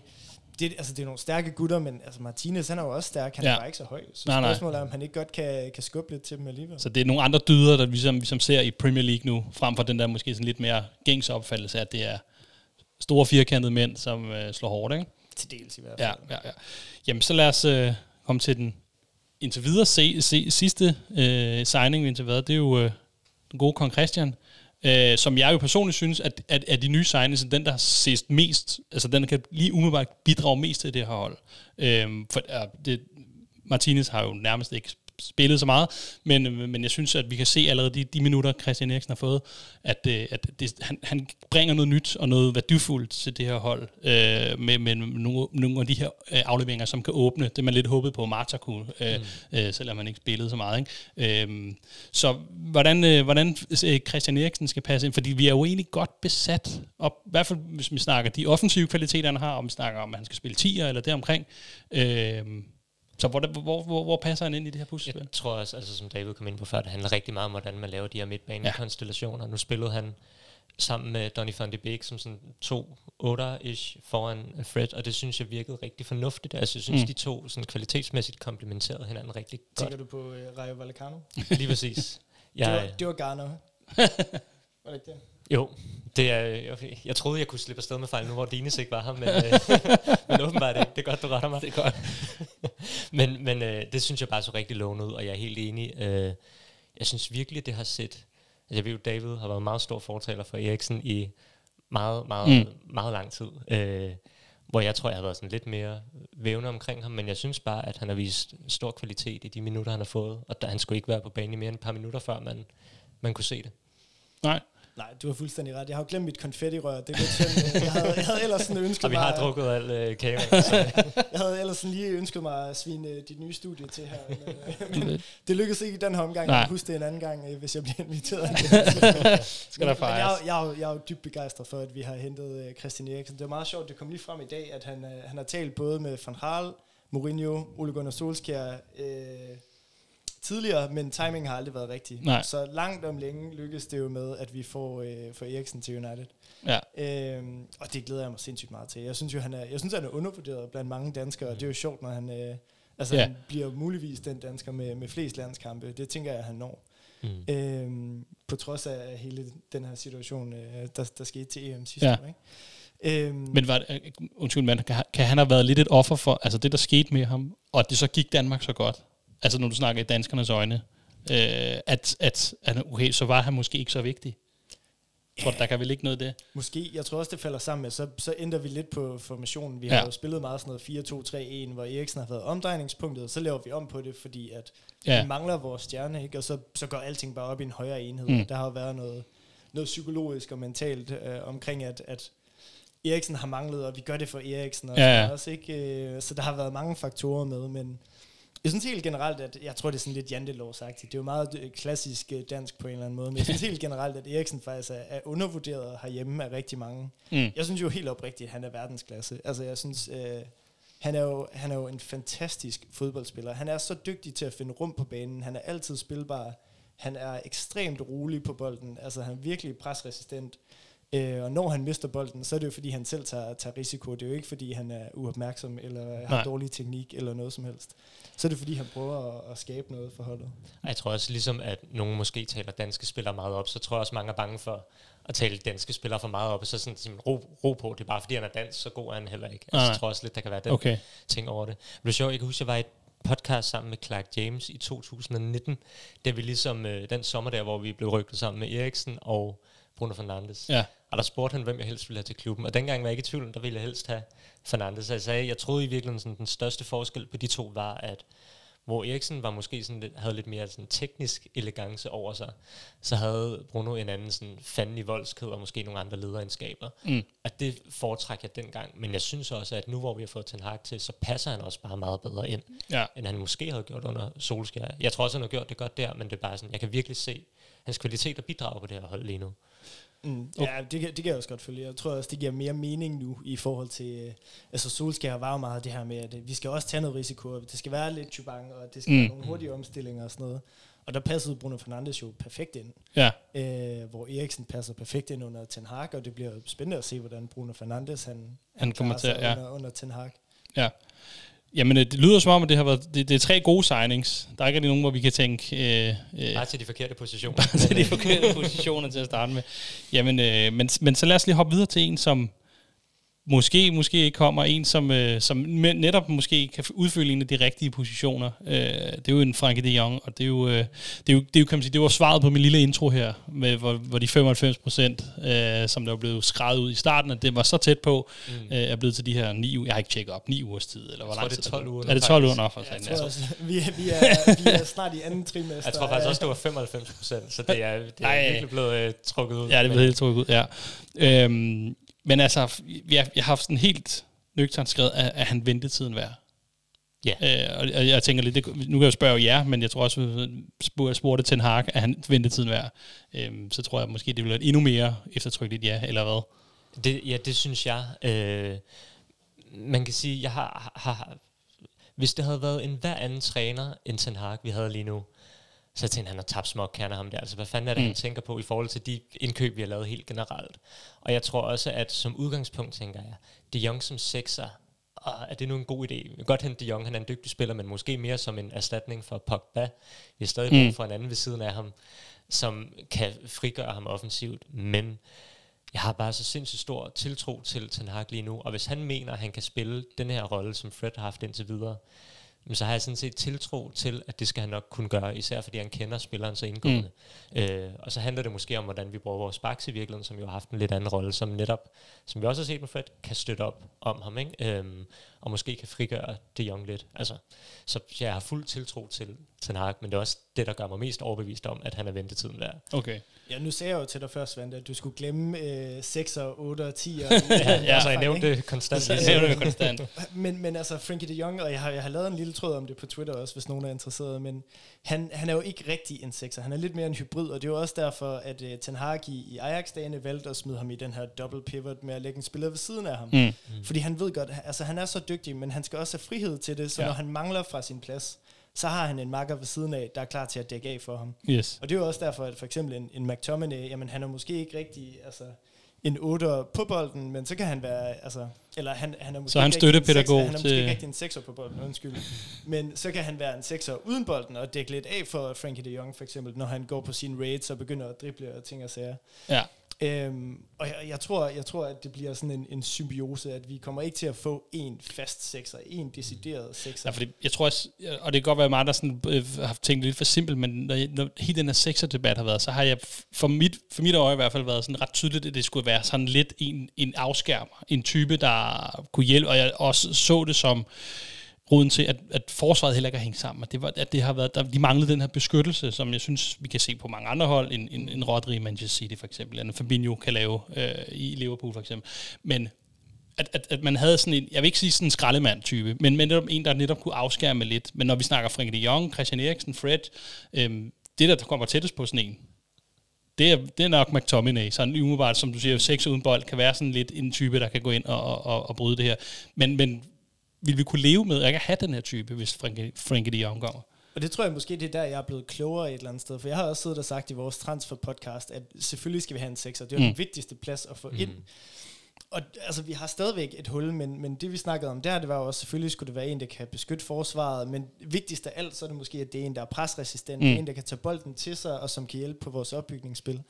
det, altså, det er nogle stærke gutter, men altså, Martinez, han er jo også stærk, han ja. Er bare ikke så høj. Så Nej, nej. spørgsmålet er, om han ikke godt kan, kan skubbe lidt til dem alligevel. Så det er nogle andre dyder, der vi som, vi som ser i Premier League nu, frem for den der måske sådan lidt mere gængs opfattelse, at det er store firkantede mænd, som øh, slår hårdt, ikke? Til dels i hvert fald. Ja, ja, ja. Jamen, så lad os øh, komme til den indtil videre se, se, sidste øh, signing, vi indtil videre. Det er jo øh, den gode Kong Christian, øh, som jeg jo personligt synes, at, at, at de nye signings er den, der har set mest, altså den, der kan lige umiddelbart bidrage mest til det her hold. Øh, for øh, det, Martinez har jo nærmest ikke spillet så meget, men, men jeg synes, at vi kan se allerede de, de minutter, Christian Eriksen har fået, at, øh, at det, han, han bringer noget nyt og noget værdifuldt til det her hold, øh, med, med nogle, nogle af de her øh, afleveringer, som kan åbne det, man lidt håbede på, Marta kunne, øh, mm. øh, selvom man ikke spillede så meget. Ikke? Øh, så hvordan, øh, hvordan øh, Christian Eriksen skal passe ind, fordi vi er jo egentlig godt besat, og i hvert fald hvis vi snakker de offensive kvaliteter, han har, og vi snakker om, at han skal spille 10'er eller deromkring, øh, så hvor, hvor, hvor, hvor passer han ind i det her puslespil? Jeg tror også, altså, som David kom ind på før, det handler rigtig meget om, hvordan man laver de her midtbanekonstellationer. Ja. Nu spillede han sammen med Donny van de Beek som sådan to 8-ish foran Fred, og det synes jeg virkede rigtig fornuftigt. Altså, jeg synes, Mm. de to sådan, kvalitetsmæssigt komplementerede hinanden rigtig godt. Tænker du på uh, Rayo Vallecano? Lige præcis. Ja. Det, Jeg, var, det var Garner. var det ikke det? Jo, det er, jeg, jeg troede, jeg kunne slippe afsted med fejl nu, hvor Dines ikke var her, men, øh, men åbenbart ikke. Det er godt, du retter mig. Det er godt. men men øh, det synes jeg bare så rigtig lovende ud, og jeg er helt enig. Øh, jeg synes virkelig, det har set... Altså, jeg ved jo, David har været meget stor fortaler for Eriksen i meget, meget, Mm. mm. meget lang tid. Øh, hvor jeg tror, jeg har været sådan lidt mere vævende omkring ham, men jeg synes bare, at han har vist stor kvalitet i de minutter, han har fået, og der, han skulle ikke være på banen i mere end et par minutter, før man, man kunne se det. Nej. Nej, du har fuldstændig ret. Jeg har jo glemt mit konfettirør. Det er lidt synd. Jeg havde, jeg havde ellers sådan ønsket Og vi mig... har drukket al øh, kage. så Jeg havde ellers sådan lige ønsket mig at svine øh, dit nye studie til her. Men, øh, men det lykkedes ikke i den her omgang. Nej. Jeg kan huske det en anden gang, øh, hvis jeg bliver inviteret. Skal der Men jeg, fejres. er- jeg, er jo- jeg er jo dybt begejstret for, at vi har hentet øh, Christian Eriksen. Det er meget sjovt, det kom lige frem i dag, at han, øh, han har talt både med Van Gaal, Mourinho, Ole Gunnar Solskjaer øh, tidligere, men timingen har aldrig været rigtig. Nej. Så langt om længe lykkedes det jo med, at vi får, øh, får Eriksen til United. Ja. Øhm, og det glæder jeg mig sindssygt meget til. Jeg synes jo, han er, jeg synes, han er undervurderet blandt mange danskere, og det er jo sjovt, når han, øh, altså, Ja. han bliver muligvis den dansker med, med flest landskampe. Det tænker jeg, han når. mm. Øhm, på trods af hele den her situation, øh, der, der skete til EM sidste Ja. år. Ikke? Øhm, Men var det, øh, undskyld, men kan, kan han have været lidt et offer for, altså det, der skete med ham, og at det så gik Danmark så godt? Altså når du snakker i danskernes øjne, øh, at, at, at okay, så var han måske ikke så vigtig. Tror, der kan vel ikke noget det? Måske, jeg tror også, det falder sammen med, så, så ændrer vi lidt på formationen. Vi Ja. har jo spillet meget sådan noget 4-2-3-1, hvor Eriksen har været omdrejningspunktet, og så laver vi om på det, fordi at Ja. vi mangler vores stjerne, ikke? og så, så går alting bare op i en højere enhed. Mm. Der har jo været noget, noget psykologisk og mentalt øh, omkring, at, at Eriksen har manglet, og vi gør det for Eriksen. Og Ja, ja. Også, ikke? Øh, Så der har været mange faktorer med, men jeg synes helt generelt, at jeg tror, det er sådan lidt jantelovsagtigt. Det er jo meget øh, klassisk øh, dansk på en eller anden måde, men jeg synes helt generelt, at Eriksen faktisk er, er undervurderet herhjemme af rigtig mange. Mm. Jeg synes jo helt oprigtigt, at han er verdensklasse. Altså jeg synes, øh, han, er jo, han er jo en fantastisk fodboldspiller. Han er så dygtig til at finde rum på banen. Han er altid spilbar. Han er ekstremt rolig på bolden. Altså han er virkelig presresistent. Øh, og når han mister bolden, så er det jo fordi, han selv tager, tager risiko. Det er jo ikke fordi, han er uopmærksom eller har Nej. dårlig teknik eller noget som helst. Så er det fordi, han prøver at, at skabe noget for holdet. Jeg tror også, ligesom at nogen måske taler danske spillere meget op, så tror jeg også, mange er bange for at tale danske spillere for meget op, og så sådan, sådan ro, ro på, det er bare fordi, han er dansk, så god er han heller ikke. Altså, jeg tror også lidt, der kan være den Okay. ting over det. Men det er sjovt, jeg kan huske, jeg var i et podcast sammen med Clark James i 2019, da vi ligesom øh, den sommer der, hvor vi blev rykket sammen med Eriksen og Bruno Fernandes. Ja. Og der spurgte han, hvem jeg helst ville have til klubben. Og dengang var jeg ikke i tvivl, der ville jeg helst have Fernandes. Så jeg sagde, jeg troede i virkeligheden, sådan, den største forskel på de to var, at hvor Eriksen var måske sådan lidt, havde lidt mere sådan teknisk elegance over sig, så havde Bruno en anden sådan fanden i voldsked og måske nogle andre lederegenskaber. Mm. At det foretrækker jeg dengang. Men jeg synes også, at nu hvor vi har fået Ten Hag til, så passer han også bare meget bedre ind, Ja. end han måske havde gjort under Solskjaer. Jeg tror også, han har gjort det godt der, men det er bare sådan, jeg kan virkelig se hans kvalitet og bidrag på det her hold lige nu. Mm, ja, det, kan- det kan jeg også godt følge. Jeg tror også, det giver mere mening nu i forhold til... øh, Altså Solskjaer var jo meget det her med, at øh, vi skal også tage noget risiko, og det skal være lidt chubang, og det skal Mm. være nogle hurtige omstillinger og sådan noget. Og der passede Bruno Fernandes jo perfekt ind, Ja. øh, hvor Eriksen passer perfekt ind under Ten Hag, og det bliver spændende at se, hvordan Bruno Fernandes han, Han kommer klarer til, sig ja. under, under Ten Hag. Ja. Jamen, øh, det lyder som om, at det har været det, det er tre gode signings. Der er ikke nogen, hvor vi kan tænke... Øh, øh, Bare til de forkerte positioner. bare til de forkerte positioner til at starte med. Jamen, øh, men, men så lad os lige hoppe videre til en, som måske, måske ikke kommer. En, som, øh, som netop måske kan udfylde en af de rigtige positioner. Øh, det er jo en Frankie de Jong, og det er jo, øh, det er jo, det er jo kan man sige, det var svaret på min lille intro her, med, hvor, hvor de 95 procent, øh, som der blevet skrevet ud i starten, at det var så tæt på, mm. øh, er blevet til de her ni uger. Jeg har ikke tjekket op, ni ugers tid, eller hvor tror, lang det er 12 gået. uger Er det 12 uger nok? For Jeg tror ja. også, vi, er, vi, er, vi er snart i anden trimester. Jeg tror faktisk også, det var 95 procent, så det er, det er Ej. virkelig blevet øh, trukket ud. Ja, det Men- blev helt trukket ud, ja. Øhm, men altså, jeg, jeg har haft sådan helt nøgternt skrevet, at, at han ventetiden værd. Ja. Øh, og, og jeg tænker lidt, det, nu kan jeg jo spørge jer, men jeg tror også, jeg spurgte Ten Hag, at han ventetiden værd. Øhm, så tror jeg måske, det ville være endnu mere eftertrykkeligt ja, eller hvad? Det, ja, det synes jeg. Øh, man kan sige, jeg har, har, har, hvis det havde været en hver anden træner end Ten Hag, vi havde lige nu, så tænkte jeg, han har tabt små kerner ham der. Altså, hvad fanden er det, Mm. han tænker på i forhold til de indkøb, vi har lavet helt generelt? Og jeg tror også, at som udgangspunkt tænker jeg, De Jong som sekser, og er det nu en god idé? Vi kan godt hente De Jong, han er en dygtig spiller, men måske mere som en erstatning for Pogba. Vi har stadig Mm. for en anden ved siden af ham, som kan frigøre ham offensivt, men jeg har bare så sindssygt stor tiltro til Ten Hag lige nu, og hvis han mener, at han kan spille den her rolle, som Fred har haft indtil videre, jamen, så har jeg sådan set tiltro til, at det skal han nok kunne gøre, især fordi han kender spilleren så indgående. Mm. Øh, og så handler det måske om, hvordan vi bruger vores backs i virkeligheden, som jo har haft en lidt anden rolle, som netop, som vi også har set med Fred, kan støtte op om ham, ikke? Øhm, og måske kan frigøre De Jong lidt. Altså, så jeg har fuld tiltro til Ten Hag, men det er også det, der gør mig mest overbevist om, at han er ventetiden værd. Okay. Ja, nu sagde jeg jo til dig først, Svante, at du skulle glemme øh, 6 og 8 og 10. Og, Ja, altså, jeg nævnte det konstant. Det er jo konstant. Men, men altså, Frankie de Jong, og jeg har, jeg har lavet en lille tråd om det på Twitter også, hvis nogen er interesseret, men han, han er jo ikke rigtig en sekser. Han er lidt mere en hybrid, og det er jo også derfor, at uh, Ten Hag i, i Ajax-dagene valgte at smide ham i den her double pivot med at lægge en spiller ved siden af ham. Mm. Mm. Fordi han ved godt, altså han er så dygtig, men han skal også have frihed til det, så Ja. når han mangler fra sin plads, så har han en makker ved siden af, der er klar til at dække af for ham. Yes. Og det er jo også derfor, at for eksempel en, en McTominay, jamen han er måske ikke rigtig, altså en 8 på bolden, men så kan han være, altså, eller han, han er måske Så han ikke rigtig en støttepædagog sekser- Han er måske ikke rigtig en 6 på bolden, undskyld. Men så kan han være en 6 uden bolden og dække lidt af for Frankie de Jong for eksempel, når han går på sine raids og begynder at drible og ting og sager. Ja. Øhm, og jeg, jeg, tror, jeg tror, at det bliver sådan en, en symbiose, at vi kommer ikke til at få en fast sekser, en decideret sekser. Ja, fordi jeg tror også, og det kan godt være mig, der sådan, øh, har tænkt lidt for simpelt, men når, jeg, når hele den her sekser-debat har været, så har jeg for mit, for mit øje i hvert fald været sådan ret tydeligt, at det skulle være sådan lidt en, en afskærmer, en type, der kunne hjælpe, og jeg også så det som roden til, at, at forsvaret heller ikke har hængt sammen. At det, var, at det har været, der, de manglede den her beskyttelse, som jeg synes, vi kan se på mange andre hold, en, en, en Rodri i Manchester City for eksempel, en Fabinho kan lave øh, i Liverpool for eksempel. Men at, at, at man havde sådan en, jeg vil ikke sige sådan en skraldemand-type, men, men netop en, der netop kunne afskærme lidt. Men når vi snakker Frenkie de Jong, Christian Eriksen, Fred, øhm, det der kommer tættest på sådan en, det er, det er nok McTominay. Sådan umiddelbart, som du siger, seks uden bold, kan være sådan lidt en type, der kan gå ind og, og, og bryde det her. Men, men vil vi kunne leve med at ikke have den her type, hvis Frankie, Frankie de Jong kommer? Og det tror jeg måske, det er der, jeg er blevet klogere et eller andet sted. For jeg har også siddet og sagt i vores transfer-podcast, at selvfølgelig skal vi have en sekser. Det er mm. den vigtigste plads at få mm. ind. Og altså, vi har stadigvæk et hul, men, men det vi snakkede om der, det var jo også, selvfølgelig skulle det være en, der kan beskytte forsvaret, men vigtigst af alt, så er det måske, at det er en, der er presresistent, mm. en, der kan tage bolden til sig, og som kan hjælpe på vores opbygningsspil.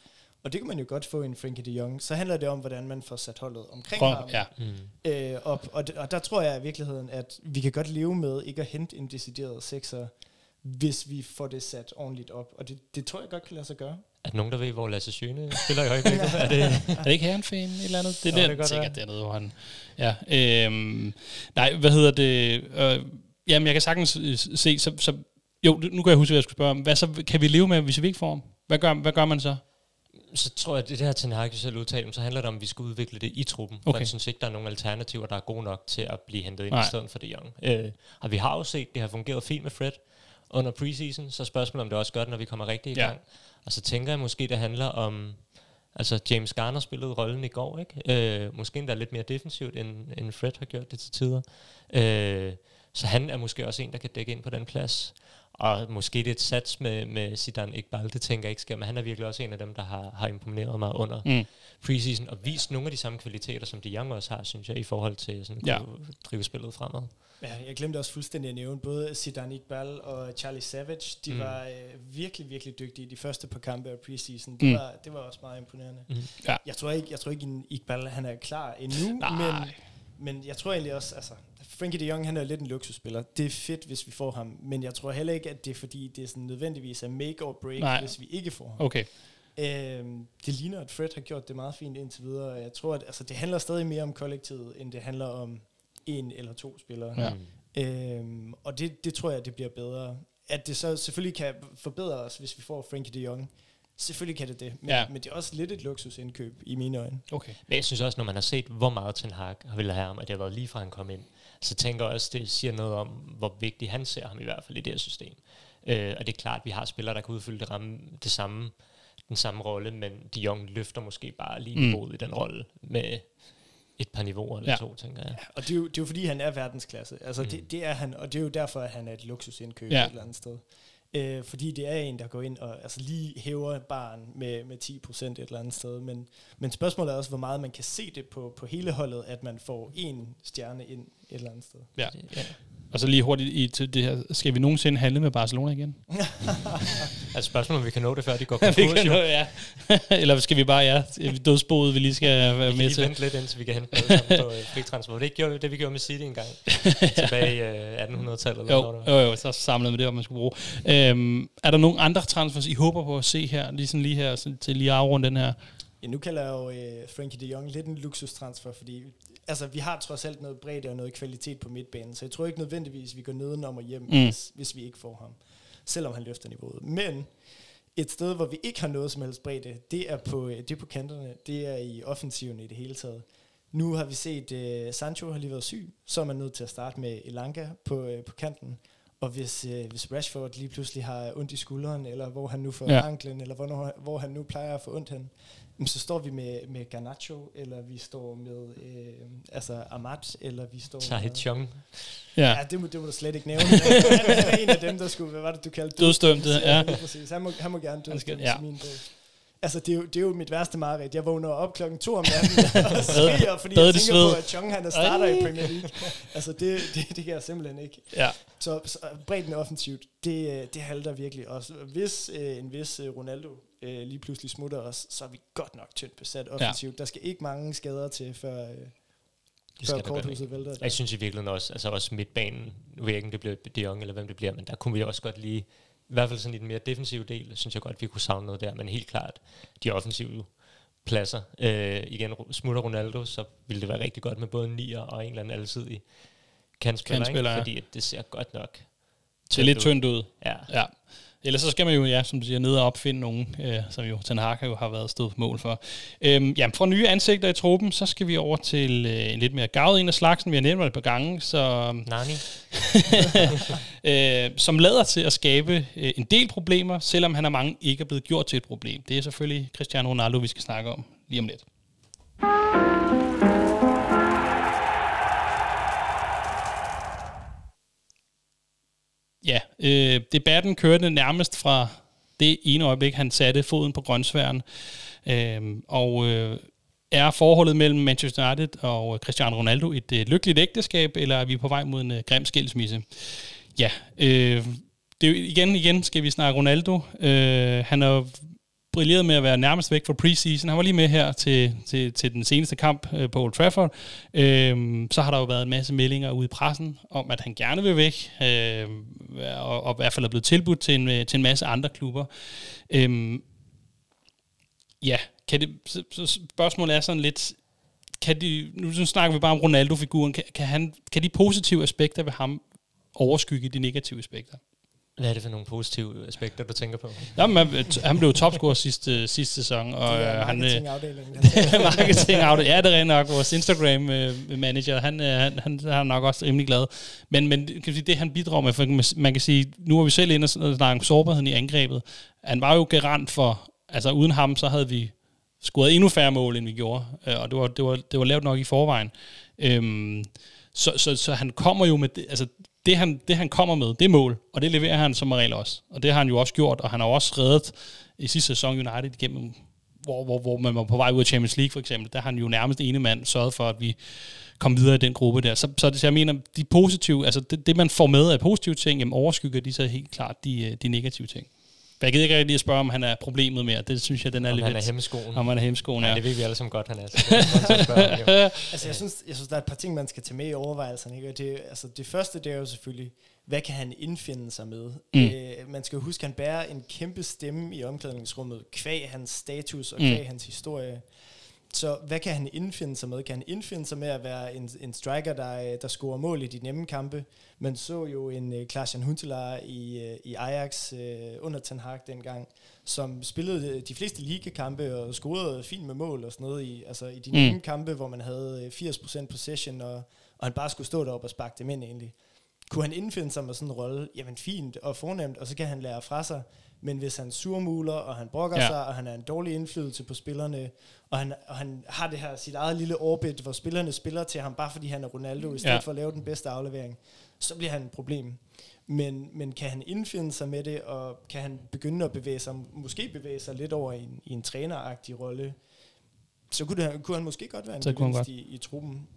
Og det kan man jo godt få i en Frankie de Jong. Så handler det om, hvordan man får sat holdet omkring Prøv, ham ja. mm. øh, op. Og, og der tror jeg i virkeligheden, at vi kan godt leve med ikke at hente en decideret sekser, hvis vi får det sat ordentligt op. Og det, det tror jeg godt kan lade sig gøre. Er der nogen, der ved, hvor Lasse Sjøne spiller i øjeblikket? er, det, er det ikke Herrenfan et eller andet? Det er Nå, det, sikkert dernede, hvor han... Ja, øhm, nej, hvad hedder det? Øh, jamen, jeg kan sagtens se, så, så jo, nu kan jeg huske, hvad jeg skulle spørge om. Hvad så kan vi leve med, hvis vi ikke får ham? Hvad gør, hvad gør man så? Så tror jeg, at det her Ten Hag selv udtalt, så handler det om, at vi skal udvikle det i truppen. Okay. Man synes ikke, der er nogen alternativer, der er gode nok til at blive hentet ind Nej. i stedet for det Young. Øh, og vi har jo set, det har fungeret fint med Fred under preseason, så spørgsmålet om det også gør det, når vi kommer rigtig i gang. Ja. Og så tænker jeg måske, det handler om... Altså, James Garner spillede rollen i går, ikke? Øh, måske endda lidt mere defensivt, end, end Fred har gjort det til tider. Øh, så han er måske også en, der kan dække ind på den plads. Og måske det er et sats med, med Zidane Iqbal, det tænker jeg ikke sker, men han er virkelig også en af dem, der har, har imponeret mig under mm. preseason, og vist nogle af de samme kvaliteter, som de Young også har, synes jeg, i forhold til sådan ja. drive spillet fremad. Ja, jeg glemte også fuldstændig at nævne, både Zidane Iqbal og Charlie Savage, de mm. var øh, virkelig, virkelig dygtige de første par kampe af preseason. Det, mm. var, det var også meget imponerende. Mm. Ja. Jeg tror ikke, jeg tror ikke Iqbal han er klar endnu, men, men jeg tror egentlig også, altså, Frankie de Jong, han er lidt en luksusspiller. Det er fedt, hvis vi får ham, men jeg tror heller ikke, at det er fordi, det er sådan nødvendigvis er make or break, Nej. hvis vi ikke får ham. Okay. Øhm, det ligner, at Fred har gjort det meget fint indtil videre. Jeg tror, at altså, det handler stadig mere om kollektivet, end det handler om en eller to spillere. Ja. Øhm, og det, det tror jeg, det bliver bedre. At det så selvfølgelig kan forbedre os, hvis vi får Frankie de Jong. Selvfølgelig kan det det, men, ja. men det er også lidt et luksusindkøb i mine øjne. Okay. Men jeg synes også, når man har set, hvor meget Ten Hag har ville have ham, at det har været lige fra han kom ind, så tænker jeg også, det siger noget om, hvor vigtig han ser ham i hvert fald i det her system. Øh, og det er klart, at vi har spillere, der kan udfylde det, ramme, det samme, den samme rolle, men de Jong løfter måske bare lige mm. niveauet i den rolle med et par niveauer eller ja. to, tænker jeg. Ja, og det er, jo, det er jo fordi, han er verdensklasse. Altså, mm. det, det er han, og det er jo derfor, at han er et luksusindkøb ja. et eller andet sted. Øh, fordi det er en, der går ind og altså lige hæver barn med, med 10% et eller andet sted. Men, men spørgsmålet er også, hvor meget man kan se det på, på hele holdet, at man får en stjerne ind et eller andet sted. Ja. ja. Og så lige hurtigt i til det her. Skal vi nogensinde handle med Barcelona igen? altså spørgsmålet, om vi kan nå det, før de går på vi kan nå, ja. Eller skal vi bare, ja, dødsboet, vi lige skal være med til? Vi kan vente lidt, indtil vi kan hente noget på uh, fritransfer. Det gjorde det, vi gjorde med City en gang. tilbage i uh, 1800-tallet. Jo, jo, jo, så samlede vi det, hvad man skulle bruge. Øhm, er der nogle andre transfers, I håber på at se her, lige, sådan lige her, til lige at afrunde den her? Ja, nu kalder jeg jo uh, Frankie de Jong lidt en luksustransfer, fordi altså, vi har trods alt noget bredde og noget kvalitet på midtbanen, så jeg tror ikke nødvendigvis, vi går nedenom og hjem, mm. hvis, hvis vi ikke får ham, selvom han løfter niveauet. Men et sted, hvor vi ikke har noget som helst bredde, det er på, det er på kanterne, det er i offensiven i det hele taget. Nu har vi set, uh, Sancho har lige været syg, så er man nødt til at starte med Elanga på, uh, på kanten. Og hvis, uh, hvis Rashford lige pludselig har ondt i skulderen, eller hvor han nu får ja. anklen, eller hvor, hvor han nu plejer at få ondt hen, så står vi med, med Garnacho, eller vi står med øh, altså Amat, eller vi står med... Chong. Ja, ja det, må, det må du slet ikke nævne. han er en af dem, der skulle, hvad var det, du kaldte? Dødstømte, ja. ja. Præcis. Han må, han må gerne dødstømte ja. min bog. Altså, det er, jo, det er jo mit værste mareridt. Jeg vågner op klokken to om natten og skriger, fordi jeg tænker på, at Chong han er starter i Premier League. Altså, det, det, det kan jeg simpelthen ikke. Ja. Så, så bredden offensivt, det, det halter virkelig også. Hvis øh, en vis øh, Ronaldo øh, lige pludselig smutter os, så er vi godt nok tyndt besat offensivt. Ja. Der skal ikke mange skader til, før, øh, det før korthuset vælter. Der. Jeg synes i virkeligheden også, altså også midtbanen, nu ved jeg ikke, om det bliver De Jong eller hvem det bliver, men der kunne vi også godt lige, i hvert fald sådan i den mere defensive del, synes jeg godt, vi kunne savne noget der, men helt klart, de offensive pladser. Øh, igen, smutter Ronaldo, så ville det være rigtig godt med både en nier og en eller anden alsidig kantspiller, Kantspiller, ja. ikke? fordi at det ser godt nok Det er lidt tyndt ud. Ja. Ja. Ellers så skal man jo, ja, som du siger, ned og opfinde nogen, øh, som jo Ten Hag jo har været stået på mål for. Øhm, jamen, fra nye ansigter i truppen, så skal vi over til øh, en lidt mere gavet en af slagsen. Vi har nævnt det et par gange, så, Nani? øh, som lader til at skabe øh, en del problemer, selvom han er mange ikke er blevet gjort til et problem. Det er selvfølgelig Cristiano Ronaldo, vi skal snakke om lige om lidt. Øh, debatten kørte nærmest fra det ene øjeblik, han satte foden på grønsværen. Øh, og øh, er forholdet mellem Manchester United og Cristiano Ronaldo et øh, lykkeligt ægteskab, eller er vi på vej mod en øh, grim skilsmisse? Ja, øh, det er jo igen, igen skal vi snakke Ronaldo. Øh, han har brillerede med at være nærmest væk fra preseason. Han var lige med her til, til, til den seneste kamp øh, på Old Trafford. Øhm, så har der jo været en masse meldinger ude i pressen om, at han gerne vil væk, øh, og, og i hvert fald er blevet tilbudt til en, øh, til en masse andre klubber. Øhm, ja, kan det, så, så spørgsmålet er sådan lidt, kan de, nu snakker vi bare om Ronaldo-figuren, kan, kan, han, kan de positive aspekter ved ham overskygge de negative aspekter? Hvad er det for nogle positive aspekter, du tænker på? Jamen, han, han blev topscorer sidste, sidste sæson. Og, det er øh, han, marketingafdelingen. marketingafdelingen. Ja, det er rent nok. Vores Instagram-manager, han, øh, han, han, han er nok også rimelig glad. Men, men kan sige, det, han bidrager med, for man kan sige, nu er vi selv inde og snakke om sårbarheden i angrebet. Han var jo garant for, altså uden ham, så havde vi scoret endnu færre mål, end vi gjorde. Øh, og det var, det var, det var lavt nok i forvejen. Øhm, så, så, så han kommer jo med, det, altså det han, det han kommer med, det er mål, og det leverer han som regel også. Og det har han jo også gjort, og han har også reddet i sidste sæson United igennem, hvor, hvor, hvor man var på vej ud af Champions League for eksempel. Der har han jo nærmest ene mand sørget for, at vi kom videre i den gruppe der. Så, så, så jeg mener, de positive, altså det, det man får med af positive ting, jamen overskygger de så helt klart de, øh, de negative ting. Jeg gider ikke rigtig at spørge, om han er problemet mere. Det synes jeg, den er om lidt... han er hemskoen. Om han er hemskoen, ja. ja. det ved vi alle som godt, han er. Så er altså, jeg synes, jeg synes, der er et par ting, man skal tage med i overvejelserne. Ikke? Og det, altså, det første, det er jo selvfølgelig, hvad kan han indfinde sig med? Mm. Øh, man skal jo huske, at han bærer en kæmpe stemme i omklædningsrummet, kvæg hans status og kvæg mm. hans historie. Så hvad kan han indfinde sig med? Kan han indfinde sig med at være en, en striker, der, der scorer mål i de nemme kampe? Man så jo en uh, Klaas-Jan Huntelaar i, uh, i Ajax uh, under Ten Hag dengang, som spillede de fleste ligekampe og scorede fint med mål og sådan noget i, altså i de mm. nemme kampe, hvor man havde 80% possession, og, og han bare skulle stå deroppe og sparke dem ind egentlig. Kunne han indfinde sig med sådan en rolle? Jamen fint og fornemt, og så kan han lære fra sig. Men hvis han surmuler, og han brokker ja. sig, og han er en dårlig indflydelse på spillerne, og han, og han har det her sit eget lille orbit, hvor spillerne spiller til ham, bare fordi han er Ronaldo, i stedet ja. for at lave den bedste aflevering, så bliver han et problem. Men, men kan han indfinde sig med det, og kan han begynde at bevæge sig, måske bevæge sig lidt over i en, i en træneragtig rolle, så kunne, det, kunne han måske godt være en gevinst i, i truppen.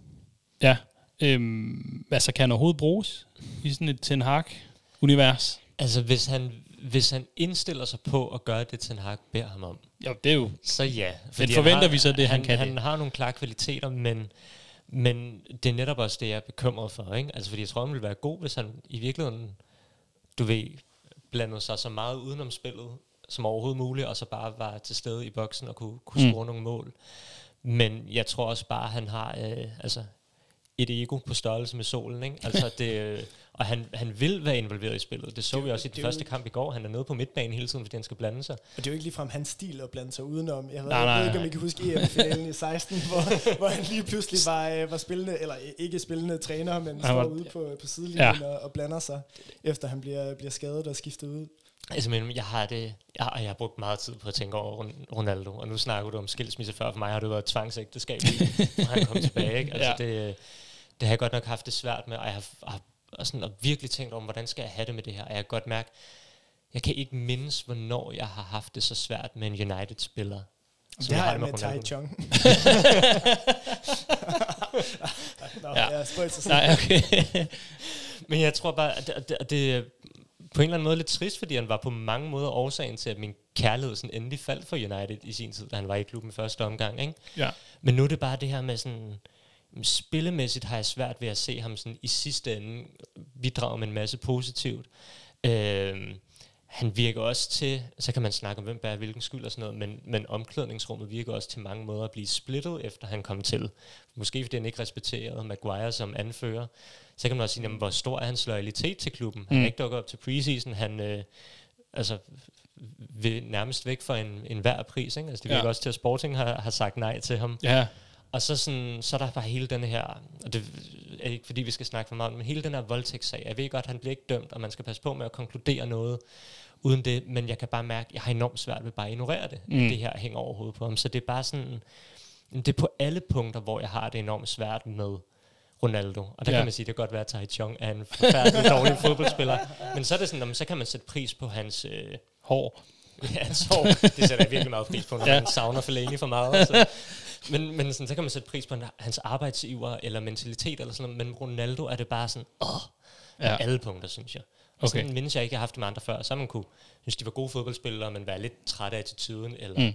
Ja, øhm, altså kan han overhovedet bruges i sådan et Ten Hag-univers? Altså hvis han, hvis han indstiller sig på at gøre det, Ten Hag beder ham om. Jo, det er jo... Så ja. Men forventer har, vi så det, han, han kan Han har nogle klare kvaliteter, men, men det er netop også det, jeg er bekymret for. Ikke? Altså fordi jeg tror, han ville være god, hvis han i virkeligheden, du ved, blandede sig så meget udenom spillet, som overhovedet muligt, og så bare var til stede i boksen og kunne, kunne mm. score nogle mål. Men jeg tror også bare, at han har øh, altså et ego på størrelse med solen. Ikke? Altså det, øh, og han, han vil være involveret i spillet. Det så det, vi også i den første jo, kamp i går. Han er nede på midtbanen hele tiden, fordi han skal blande sig. Og det er jo ikke ligefrem hans stil at blande sig udenom. Jeg, nej, jeg ved ikke, om I kan huske EM-finalen i 16, hvor, hvor han lige pludselig var, øh, var spillende, eller ikke spillende træner, men står ude på, på sidelinjen ja. og, og blander sig, efter han bliver, bliver skadet og skiftet ud. Altså, men jeg har, det, jeg, jeg har brugt meget tid på at tænke over Ronaldo, og nu snakker du om skilsmisse før. For mig har det været tvangsægteskab, når han kom tilbage. Ikke? Altså, ja. det, det har jeg godt nok haft det svært med, og jeg har, har og sådan, og virkelig tænkt over, hvordan skal jeg have det med det her. Og jeg kan godt mærke, jeg kan ikke mindes, hvornår jeg har haft det så svært med en United-spiller. Det har jeg med, med Tai Chong. Nå, ja. jeg så Nej, okay. Men jeg tror bare, at det, at det på en eller anden måde lidt trist, fordi han var på mange måder årsagen til, at min kærlighed sådan endelig faldt for United i sin tid, da han var i klubben første omgang. Ikke? Ja. Men nu er det bare det her med sådan spillemæssigt har jeg svært ved at se ham sådan i sidste ende bidrage med en masse positivt. Øh, han virker også til, så kan man snakke om, hvem bærer hvilken skyld og sådan noget, men, men omklædningsrummet virker også til mange måder at blive splittet, efter han kom til. Måske fordi han ikke respekterede Maguire som anfører. Så kan man også sige, jamen, hvor stor er hans loyalitet til klubben? Han er Mm. ikke dukket op til preseason, han øh, altså, vil nærmest væk for en, en hver pris. Ikke? Altså, det virker Ja. også til, at Sporting har, har sagt nej til ham. Ja, Og så, sådan, så er der bare hele den her, og det er ikke fordi, vi skal snakke for meget, men hele den her voldtægtssag. Jeg ved godt, han bliver ikke dømt, og man skal passe på med at konkludere noget uden det, men jeg kan bare mærke, at jeg har enormt svært ved bare at ignorere det, Mm. mm. det her hænger over hovedet på ham. Så det er bare sådan, det er på alle punkter, hvor jeg har det enormt svært med Ronaldo. Og der Ja. kan man sige, at det kan godt være, at Tai Chong er en forfærdelig dårlig fodboldspiller. Men så er det sådan, jamen, så kan man sætte pris på hans... Øh, hår. Ja, så det sætter jeg virkelig meget pris på, når ja. man savner Fellaini for meget. Så. Men, men sådan, så kan man sætte pris på hans arbejdsiver eller mentalitet eller sådan noget. Men Ronaldo er det bare sådan, åh, Ja. alle punkter, synes jeg. Og Okay. sådan mindes jeg ikke, jeg har haft med andre før. Så man kunne synes, de var gode fodboldspillere, men være lidt træt af attituden. Eller Mm.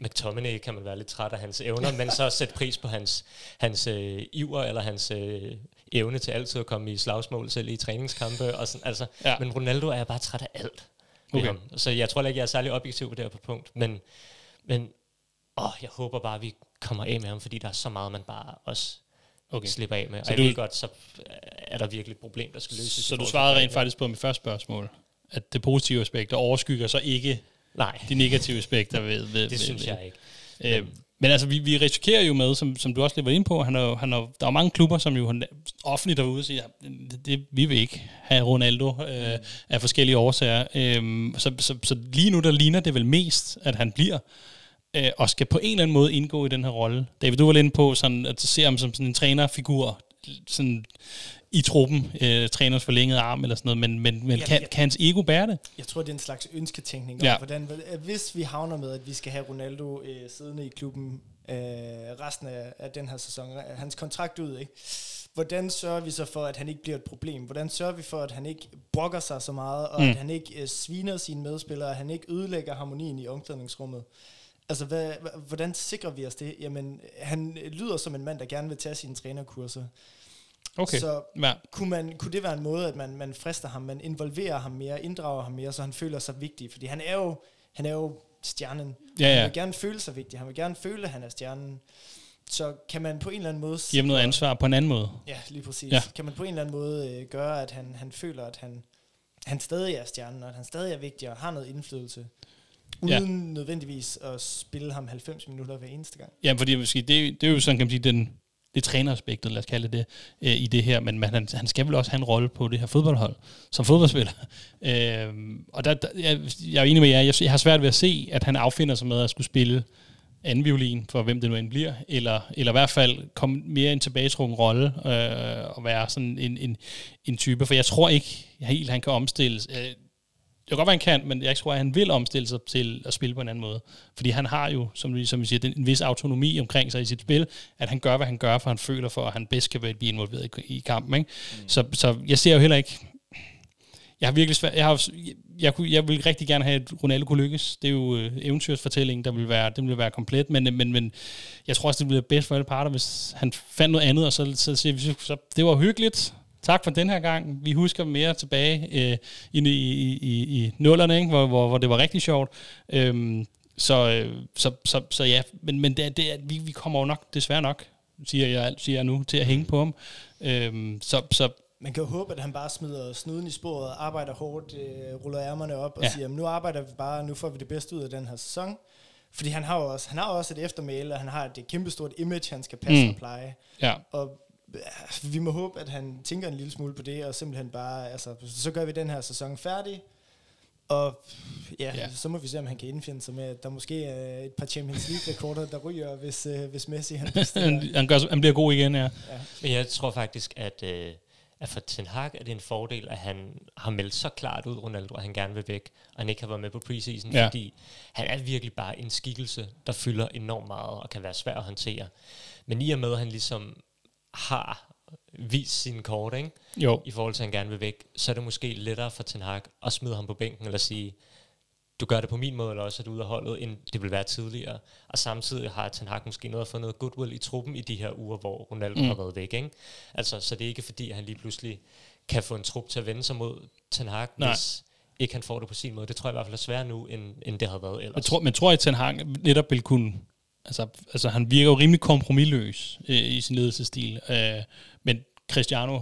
McTominay kan man være lidt træt af hans evner, men så sætte pris på hans, hans øh, iver eller hans øh, evne til altid at komme i slagsmål selv i træningskampe. Og sådan, altså, Ja. Men Ronaldo er jeg bare træt af alt Okay. ham. Så jeg tror ikke, jeg er særlig objektiv på det her på punkt. Men, men åh, jeg håber bare, at vi kommer af med ham, fordi der er så meget, man bare også Okay. slipper af med. Så Så og du- jeg ved godt, så er der virkelig et problem, der skal løses. Så du svarede rent faktisk på mit første spørgsmål, at det positive aspekter overskygger så ikke Nej, de negative aspekter ved... ved det ved, synes ved. jeg ikke. Øh, men altså, vi, vi risikerer jo med, som, som du også lige var inde på, han er, han er, der er mange klubber, som jo offentligt derude og siger, det, det, vi vil ikke have Ronaldo øh, af forskellige årsager. Øh, så, så, så lige nu, der ligner det vel mest, at han bliver øh, og skal på en eller anden måde indgå i den her rolle. David, du var lidt inde på sådan, at se ham som sådan en trænerfigur, sådan i truppen, øh, trænerens forlængede arm eller sådan noget, men, men, men Ja, kan, ja. kan hans ego bære det? Jeg tror, det er en slags ønsketænkning. Ja. Ja. Hvordan, hvis vi havner med, at vi skal have Ronaldo øh, siddende i klubben øh, resten af, af den her sæson, hans kontrakt ud, ikke? hvordan sørger vi så for, at han ikke bliver et problem? Hvordan sørger vi for, at han ikke brokker sig så meget, og mm. at han ikke øh, sviner sine medspillere, at han ikke ødelægger harmonien i omklædningsrummet? Altså, hvad, hva- hvordan sikrer vi os det? Jamen, han lyder som en mand, der gerne vil tage sine trænerkurser. Okay. Så Ja. kunne, man, kunne det være en måde, at man, man frister ham, man involverer ham mere, inddrager ham mere, så han føler sig vigtig? Fordi han er jo, han er jo stjernen. Ja, Han ja. vil gerne føle sig vigtig. Han vil gerne føle, at han er stjernen. Så kan man på en eller anden måde... Giv ham noget ansvar på en anden måde. Ja, lige præcis. Ja. Kan man på en eller anden måde øh, gøre, at han, han føler, at han, han stadig er stjernen, og at han stadig er vigtig og har noget indflydelse. Uden ja. nødvendigvis at spille ham 90 minutter hver eneste gang. Ja, fordi måske, det, det er jo sådan, kan man sige, den, det træneraspektet, lad os kalde det, øh, i det her, men, men han, han skal vel også have en rolle på det her fodboldhold, som fodboldspiller. Øh, og der, der, jeg, jeg er enig med jer, jeg, jeg har svært ved at se, at han affinder sig med at skulle spille anden violin, for hvem det nu end bliver, eller, eller i hvert fald komme mere i en tilbagetrukken rolle, øh, og være sådan en, en, en type, for jeg tror ikke helt, han kan omstilles. Øh, kan godt være, han kan, men jeg tror, at han vil omstille sig til at spille på en anden måde. Fordi han har jo, som vi, som vi siger, en vis autonomi omkring sig i sit spil, at han gør, hvad han gør, for han føler for, at han bedst kan blive involveret i, i kampen. Ikke? Mm. Så, så jeg ser jo heller ikke... Jeg har virkelig svært... Jeg, har, jeg, jeg, kunne, jeg vil rigtig gerne have, at Ronaldo kunne lykkes. Det er jo øh, eventyrsfortællingen, der vil være, den vil være komplet, men, men, men jeg tror også, det bliver bedst for alle parter, hvis han fandt noget andet, og så, så så, så det var hyggeligt, tak for den her gang. Vi husker mere tilbage øh, i, i, i, i nullerne, ikke? Hvor, hvor, hvor det var rigtig sjovt. Øhm, så, øh, så, så, så ja, men, men det, er- det, er- vi, vi kommer jo nok, desværre nok, siger jeg, siger jeg nu, til at hænge på ham. Øhm, så, så Man kan jo håbe, at han bare smider snuden i sporet, arbejder hårdt, øh, ruller ærmerne op og Ja. siger, "Jamen, nu arbejder vi bare, nu får vi det bedste ud af den her sæson. Fordi han har jo også, han har også et eftermæle, og han har et kæmpestort image, han skal passe Mm. og pleje. ja, Og vi må håbe, at han tænker en lille smule på det, og simpelthen bare, altså, så gør vi den her sæson færdig, og ja, Ja. så må vi se, om han kan indfinde sig med, at der måske er et par Champions League-rekorder, der ryger, hvis, øh, hvis Messi han han, gør, han bliver god igen, ja. ja. Men jeg tror faktisk, at, øh, at for Ten Hag er det en fordel, at han har meldt så klart ud, Ronaldo, at han gerne vil væk, og han ikke har været med på preseason, ja. fordi han er virkelig bare en skikkelse, der fylder enormt meget og kan være svær at håndtere. Men i og med, at han ligesom har vist sine kort, ikke? Jo, i forhold til, at han gerne vil væk, så er det måske lettere for Ten Hag at smide ham på bænken, eller sige, du gør det på min måde, eller også er du ude af holdet, end det vil være tidligere. Og samtidig har Ten Hag måske noget at få noget goodwill i truppen i de her uger, hvor Ronaldo Mm. har været væk. Ikke? Altså, så det er ikke fordi, at han lige pludselig kan få en trup til at vende sig mod Ten Hag, Nej. hvis ikke han får det på sin måde. Det tror jeg i hvert fald er sværere nu, end, end det havde været ellers. Men tror, men tror I, at Ten Hag netop vil kunne... Altså, altså han virker jo rimelig kompromilløs øh, i sin ledelsesstil. Øh, men Cristiano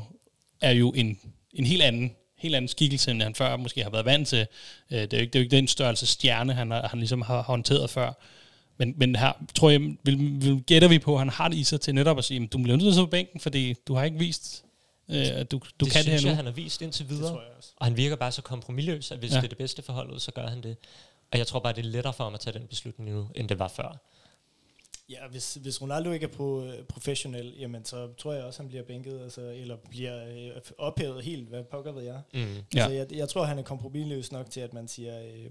er jo en, en helt anden helt anden skikkelse, end han før måske har været vant til. Øh, det, er jo ikke, det er jo ikke den størrelse stjerne, han, har, han ligesom har håndteret før. Men, men her tror jeg, vil, vil, gætter vi på, at han har det i sig til netop at sige, du bliver nødt til at sidde på bænken, fordi du har ikke vist, øh, at du, du det kan det her synes nu. jeg, han har vist indtil videre. Og han virker bare så kompromilløs, at hvis Ja. det er det bedste for holdet, så gør han det. Og jeg tror bare, det er lettere for ham at tage den beslutning nu, end det var før. Ja, hvis, hvis Ronaldo ikke er pro, professionel, jamen så tror jeg også, han bliver bænket, altså, eller bliver øh, ophævet helt, hvad pokker ved jeg. Mm. Ja. Altså, jeg, jeg tror, han er kompromisløs nok til, at man siger, øh,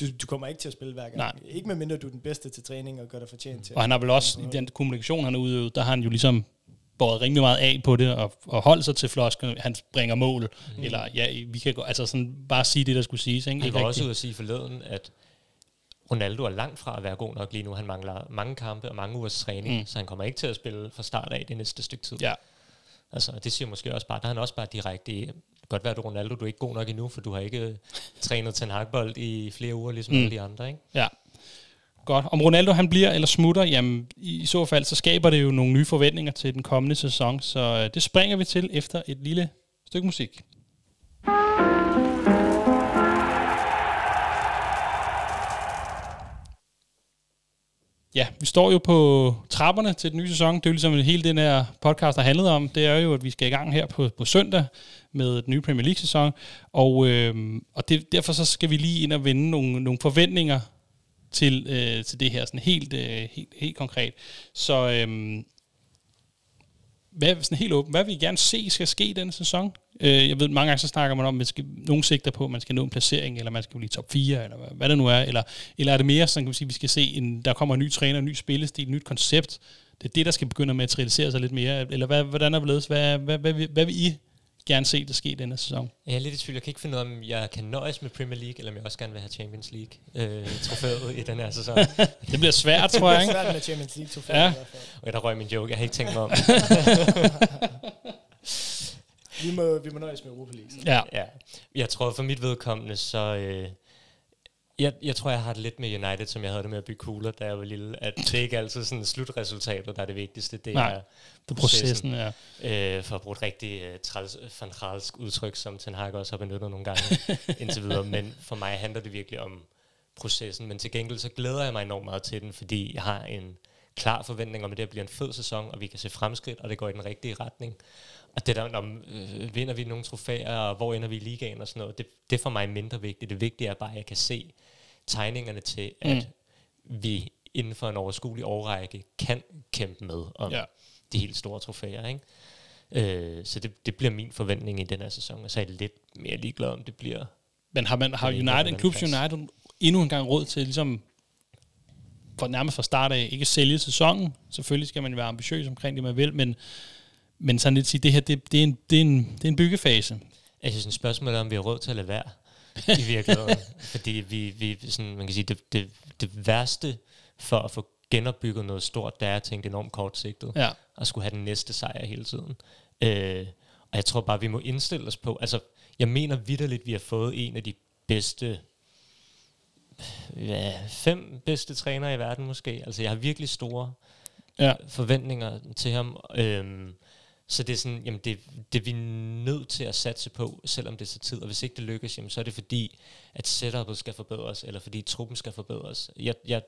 du, du kommer ikke til at spille hver gang. Nej. Ikke medmindre du er den bedste til træning og gør dig fortjent til. Og han har vel også, i den kommunikation, han har udøvet, der har han jo ligesom båret rimelig meget af på det, og, og holdt sig til flosken, han springer mål, mm. eller ja, vi kan gå, altså sådan bare sige det, der skulle siges, ikke? Han ikke var rigtigt. også ude at sige forleden, at Ronaldo er langt fra at være god nok lige nu. Han mangler mange kampe og mange ugers træning, Mm. så han kommer ikke til at spille fra start af det næste stykke tid. Ja, Altså, det siger måske også bare, der er han også bare direkte i, godt være, at du Ronaldo, du er ikke god nok endnu, for du har ikke trænet til en hakbold i flere uger, ligesom Mm. alle de andre, ikke? ja. Godt. Om Ronaldo han bliver eller smutter, jamen i, så fald, så skaber det jo nogle nye forventninger til den kommende sæson, så øh, det springer vi til efter et lille stykke musik. Ja, vi står jo på trapperne til den nye sæson. Det er jo ligesom hele den her podcast har handlet om. Det er jo, at vi skal i gang her på, på søndag med den nye Premier League-sæson. Og, øh, og det, derfor så skal vi lige ind og vende nogle, nogle forventninger til, øh, til det her sådan helt, øh, helt, helt konkret. Så øh, hvad, sådan helt åben, hvad vil I gerne se skal ske denne sæson? Øh, jeg ved, mange gange så snakker man om, at man skal, nogen sigter på, at man skal nå en placering, eller man skal blive top 4, eller hvad, hvad det nu er. Eller, eller er det mere sådan, kan man sige, vi skal se, en, der kommer en ny træner, en ny spillestil, et nyt koncept. Det er det, der skal begynde at materialisere sig lidt mere. Eller hvad, hvordan er det blevet? Hvad, hvad, hvad, hvad, hvad vil I gerne se, der ske i denne sæson? Jeg er lidt i tvivl. Jeg kan ikke finde ud af, om jeg kan nøjes med Premier League, eller om jeg også gerne vil have Champions League-trofæet i den her sæson. Det bliver svært, tror jeg, Det er ikke? svært med Champions League to Ja. i hvert fald. Og der røg min joke. Jeg har ikke tænkt mig om. Vi må, vi må nøjes med Europa League. så. Ja. ja. Jeg tror for mit vedkommende, så... Øh, jeg, jeg tror, jeg har det lidt med United, som jeg havde det med at bygge kugler, da jeg var lille. At det ikke altid sådan slutresultatet, der er det vigtigste. Det Nej, er Det processen, ja. Øh, for at bruge et rigtig øh, træls, fantralsk udtryk, som Ten Hag også har benyttet nogle gange indtil videre. Men for mig handler det virkelig om processen. Men til gengæld så glæder jeg mig enormt meget til den, fordi jeg har en klar forventning om, at det bliver en fed sæson, og vi kan se fremskridt, og det går i den rigtige retning. Og det der, når, øh, vinder vi nogle trofæer, og hvor ender vi i ligaen og sådan noget, det, det er for mig mindre vigtigt. Det vigtige er bare, at jeg kan se tegningerne til, at mm. vi inden for en overskuelig årrække kan kæmpe med om Ja. de helt store trofæer. Ikke? Øh, så det, det bliver min forventning i den her sæson, og så er jeg lidt mere ligeglad, om det bliver... Men har, man, har United, en klub plads. United endnu en gang råd til ligesom for nærmest fra start af ikke sælge sæsonen. Selvfølgelig skal man være ambitiøs omkring det, man vil, men, men sådan lidt sige, det her, det, det, er, en, det, er, en, det er en byggefase. Jeg synes, et spørgsmål er, om vi har råd til at lade være i virkeligheden. Fordi vi, vi sådan, man kan sige, det, det, det værste for at få genopbygget noget stort, det er at tænke enormt kortsigtet. Ja. Og skulle have den næste sejr hele tiden. Øh, og jeg tror bare, vi må indstille os på, altså, jeg mener vidderligt, vi har fået en af de bedste, ja, fem bedste trænere i verden måske. Altså, jeg har virkelig store Ja. forventninger til ham. Øhm, så det er sådan, jamen det, det er vi nødt til at satse på, selvom det tager tid. Og hvis ikke det lykkes, jamen så er det fordi, at setupet skal forbedres, eller fordi truppen skal forbedres. Jeg, jeg,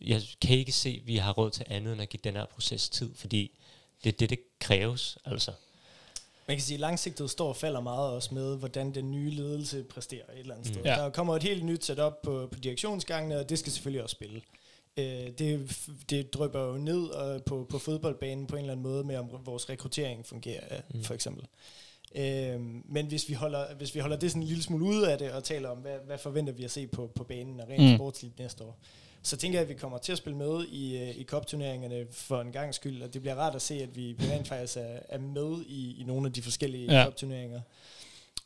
jeg kan ikke se, at vi har råd til andet end at give den her proces tid, fordi det er det, det kræves. Altså. Man kan sige, at langsigtet står og falder meget også med, hvordan den nye ledelse præsterer et eller andet sted. Mm. Ja. Der kommer et helt nyt setup på, på direktionsgangene, og det skal selvfølgelig også spille. Øh, det, det drøber jo ned øh, på, på fodboldbanen på en eller anden måde med, om vores rekruttering fungerer, mm. for eksempel. Øh, men hvis vi, holder, hvis vi holder det sådan en lille smule ude af det, og taler om, hvad, hvad forventer vi at se på, på banen og rent Mm. sportsligt næste år, så tænker jeg, at vi kommer til at spille med i, øh, i kopturneringerne for en gang skyld, og det bliver rart at se, at vi rent faktisk er, er med i, i nogle af de forskellige Ja. kopturneringer.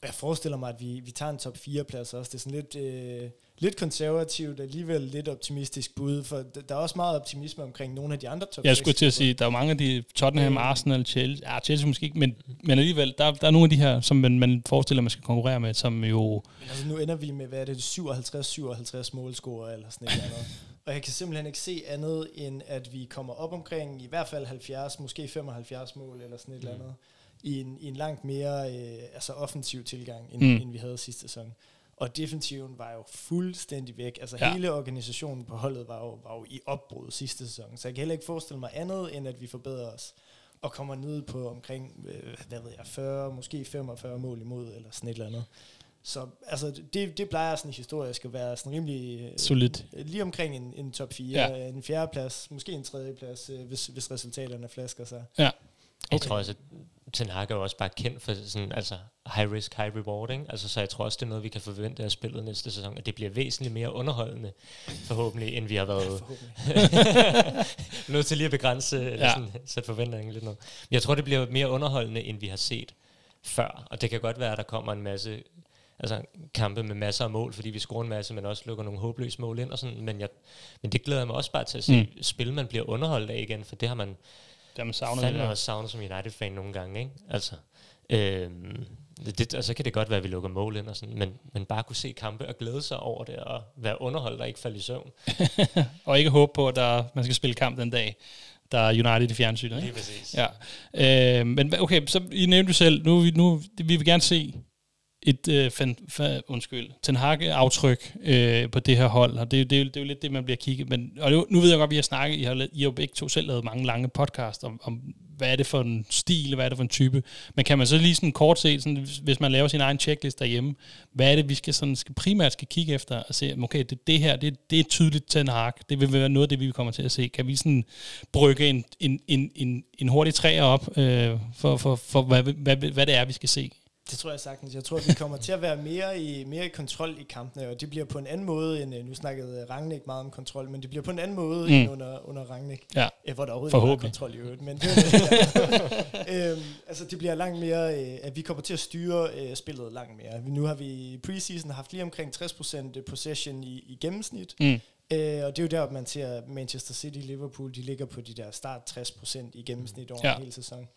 jeg forestiller mig, at vi, vi tager en top 4 plads også. Det er sådan lidt, øh, lidt konservativt, alligevel lidt optimistisk bud, for der er også meget optimisme omkring nogle af de andre top Jeg skulle til at sige, der er mange af de Tottenham, øh. Arsenal, Chelsea, ja, Chelsea måske ikke, men, men alligevel, der, der er nogle af de her, som man, man forestiller, man skal konkurrere med, som jo... Altså nu ender vi med, hvad er det, 57-57 målscorer eller sådan et eller andet. Og jeg kan simpelthen ikke se andet, end at vi kommer op omkring i hvert fald 70, måske 75 mål eller sådan et mm. eller andet i en, i en langt mere øh, altså offensiv tilgang, end, mm. end vi havde sidste sæson. Og defensiven var jo fuldstændig væk. Altså ja. hele organisationen på holdet var jo, var jo i opbrud sidste sæson. Så jeg kan heller ikke forestille mig andet, end at vi forbedrer os og kommer ned på omkring, øh, hvad ved jeg, 40, måske 45 mål imod, eller sådan et eller andet. Så altså, det, det plejer sådan historisk at være sådan rimelig... Øh, Solid. Lige omkring en, en top 4, ja. en fjerde plads, måske en tredje plads, øh, hvis, hvis resultaterne flasker sig. Ja. Okay. Jeg tror også, at Ten Hag er jo også bare kendt for sådan, altså high risk, high rewarding. Altså, så jeg tror også, det er noget, vi kan forvente af spillet næste sæson, at det bliver væsentligt mere underholdende, forhåbentlig, end vi har været nødt til lige at begrænse, eller ja. sådan, sætte forventningen lidt ned. Men jeg tror, det bliver mere underholdende, end vi har set før. Og det kan godt være, at der kommer en masse altså, kampe med masser af mål, fordi vi scorer en masse, men også lukker nogle håbløse mål ind og sådan. Men, jeg, men det glæder jeg mig også bare til at se, mm. spil man bliver underholdt af igen, for det har man det har man savnet. Fandme også savnet som United-fan nogle gange, ikke? Altså, øhm, det, altså, så kan det godt være, at vi lukker mål ind og sådan, men, men bare kunne se kampe og glæde sig over det, og være underholdt og ikke falde i søvn. og ikke håbe på, at der, man skal spille kamp den dag, der er United i fjernsynet. Lige præcis. Ja. Øh, men okay, så I nævnte du selv, nu, nu vi vil gerne se et øh, fan, fan, undskyld, Ten Hag-aftryk øh, på det her hold, og det, det, det er jo lidt det, man bliver kigget. Men, og det, nu ved jeg godt, at vi har snakket, I har, I har jo begge to selv lavet mange lange podcast om, om, hvad er det for en stil, hvad er det for en type. Men kan man så lige sådan kort se, sådan, hvis man laver sin egen checklist derhjemme, hvad er det, vi skal, sådan, skal primært skal kigge efter og se, okay, det, det her, det, det er tydeligt Ten Hag, det vil være noget af det, vi kommer til at se. Kan vi sådan brygge en, en, en, en, en hurtig træer op øh, for, for, for hvad, hvad, hvad, hvad det er, vi skal se? Det tror jeg sagtens. Jeg tror, at vi kommer til at være mere i, mere i kontrol i kampene, og det bliver på en anden måde end, øh, nu snakkede Rangnick meget om kontrol, men det bliver på en anden måde mm. end under, under Rangnick, ja. øh, hvor der overhovedet ikke er kontrol i øvrigt. Men det, ja. øhm, altså, det bliver langt mere, øh, at vi kommer til at styre øh, spillet langt mere. Nu har vi i preseason haft lige omkring 60% possession i, i gennemsnit, mm. Øh, og det er jo der, man ser Manchester City Liverpool, de ligger på de der start 60% i gennemsnit over ja. hele sæsonen.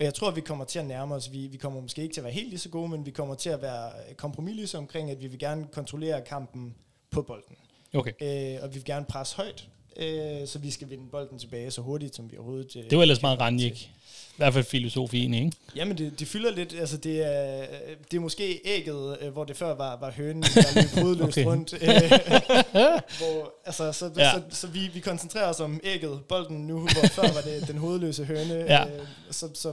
Og jeg tror, at vi kommer til at nærme os. Vi, vi kommer måske ikke til at være helt lige så gode, men vi kommer til at være kompromisløse omkring, at vi vil gerne kontrollere kampen på bolden. Okay. Øh, og vi vil gerne presse højt, øh, så vi skal vinde bolden tilbage så hurtigt, som vi overhovedet øh, Det var ellers meget Ranjik. I hvert fald filosofien, ikke? Jamen, det, det fylder lidt. Altså, det er, det er måske ægget, øh, hvor det før var, var hønen, der løb hovedløst okay. rundt. Øh, hvor, altså, så, ja. så, så, så vi, vi koncentrerer os om ægget, bolden nu, hvor før var det den hovedløse høne. Ja. Øh, så, så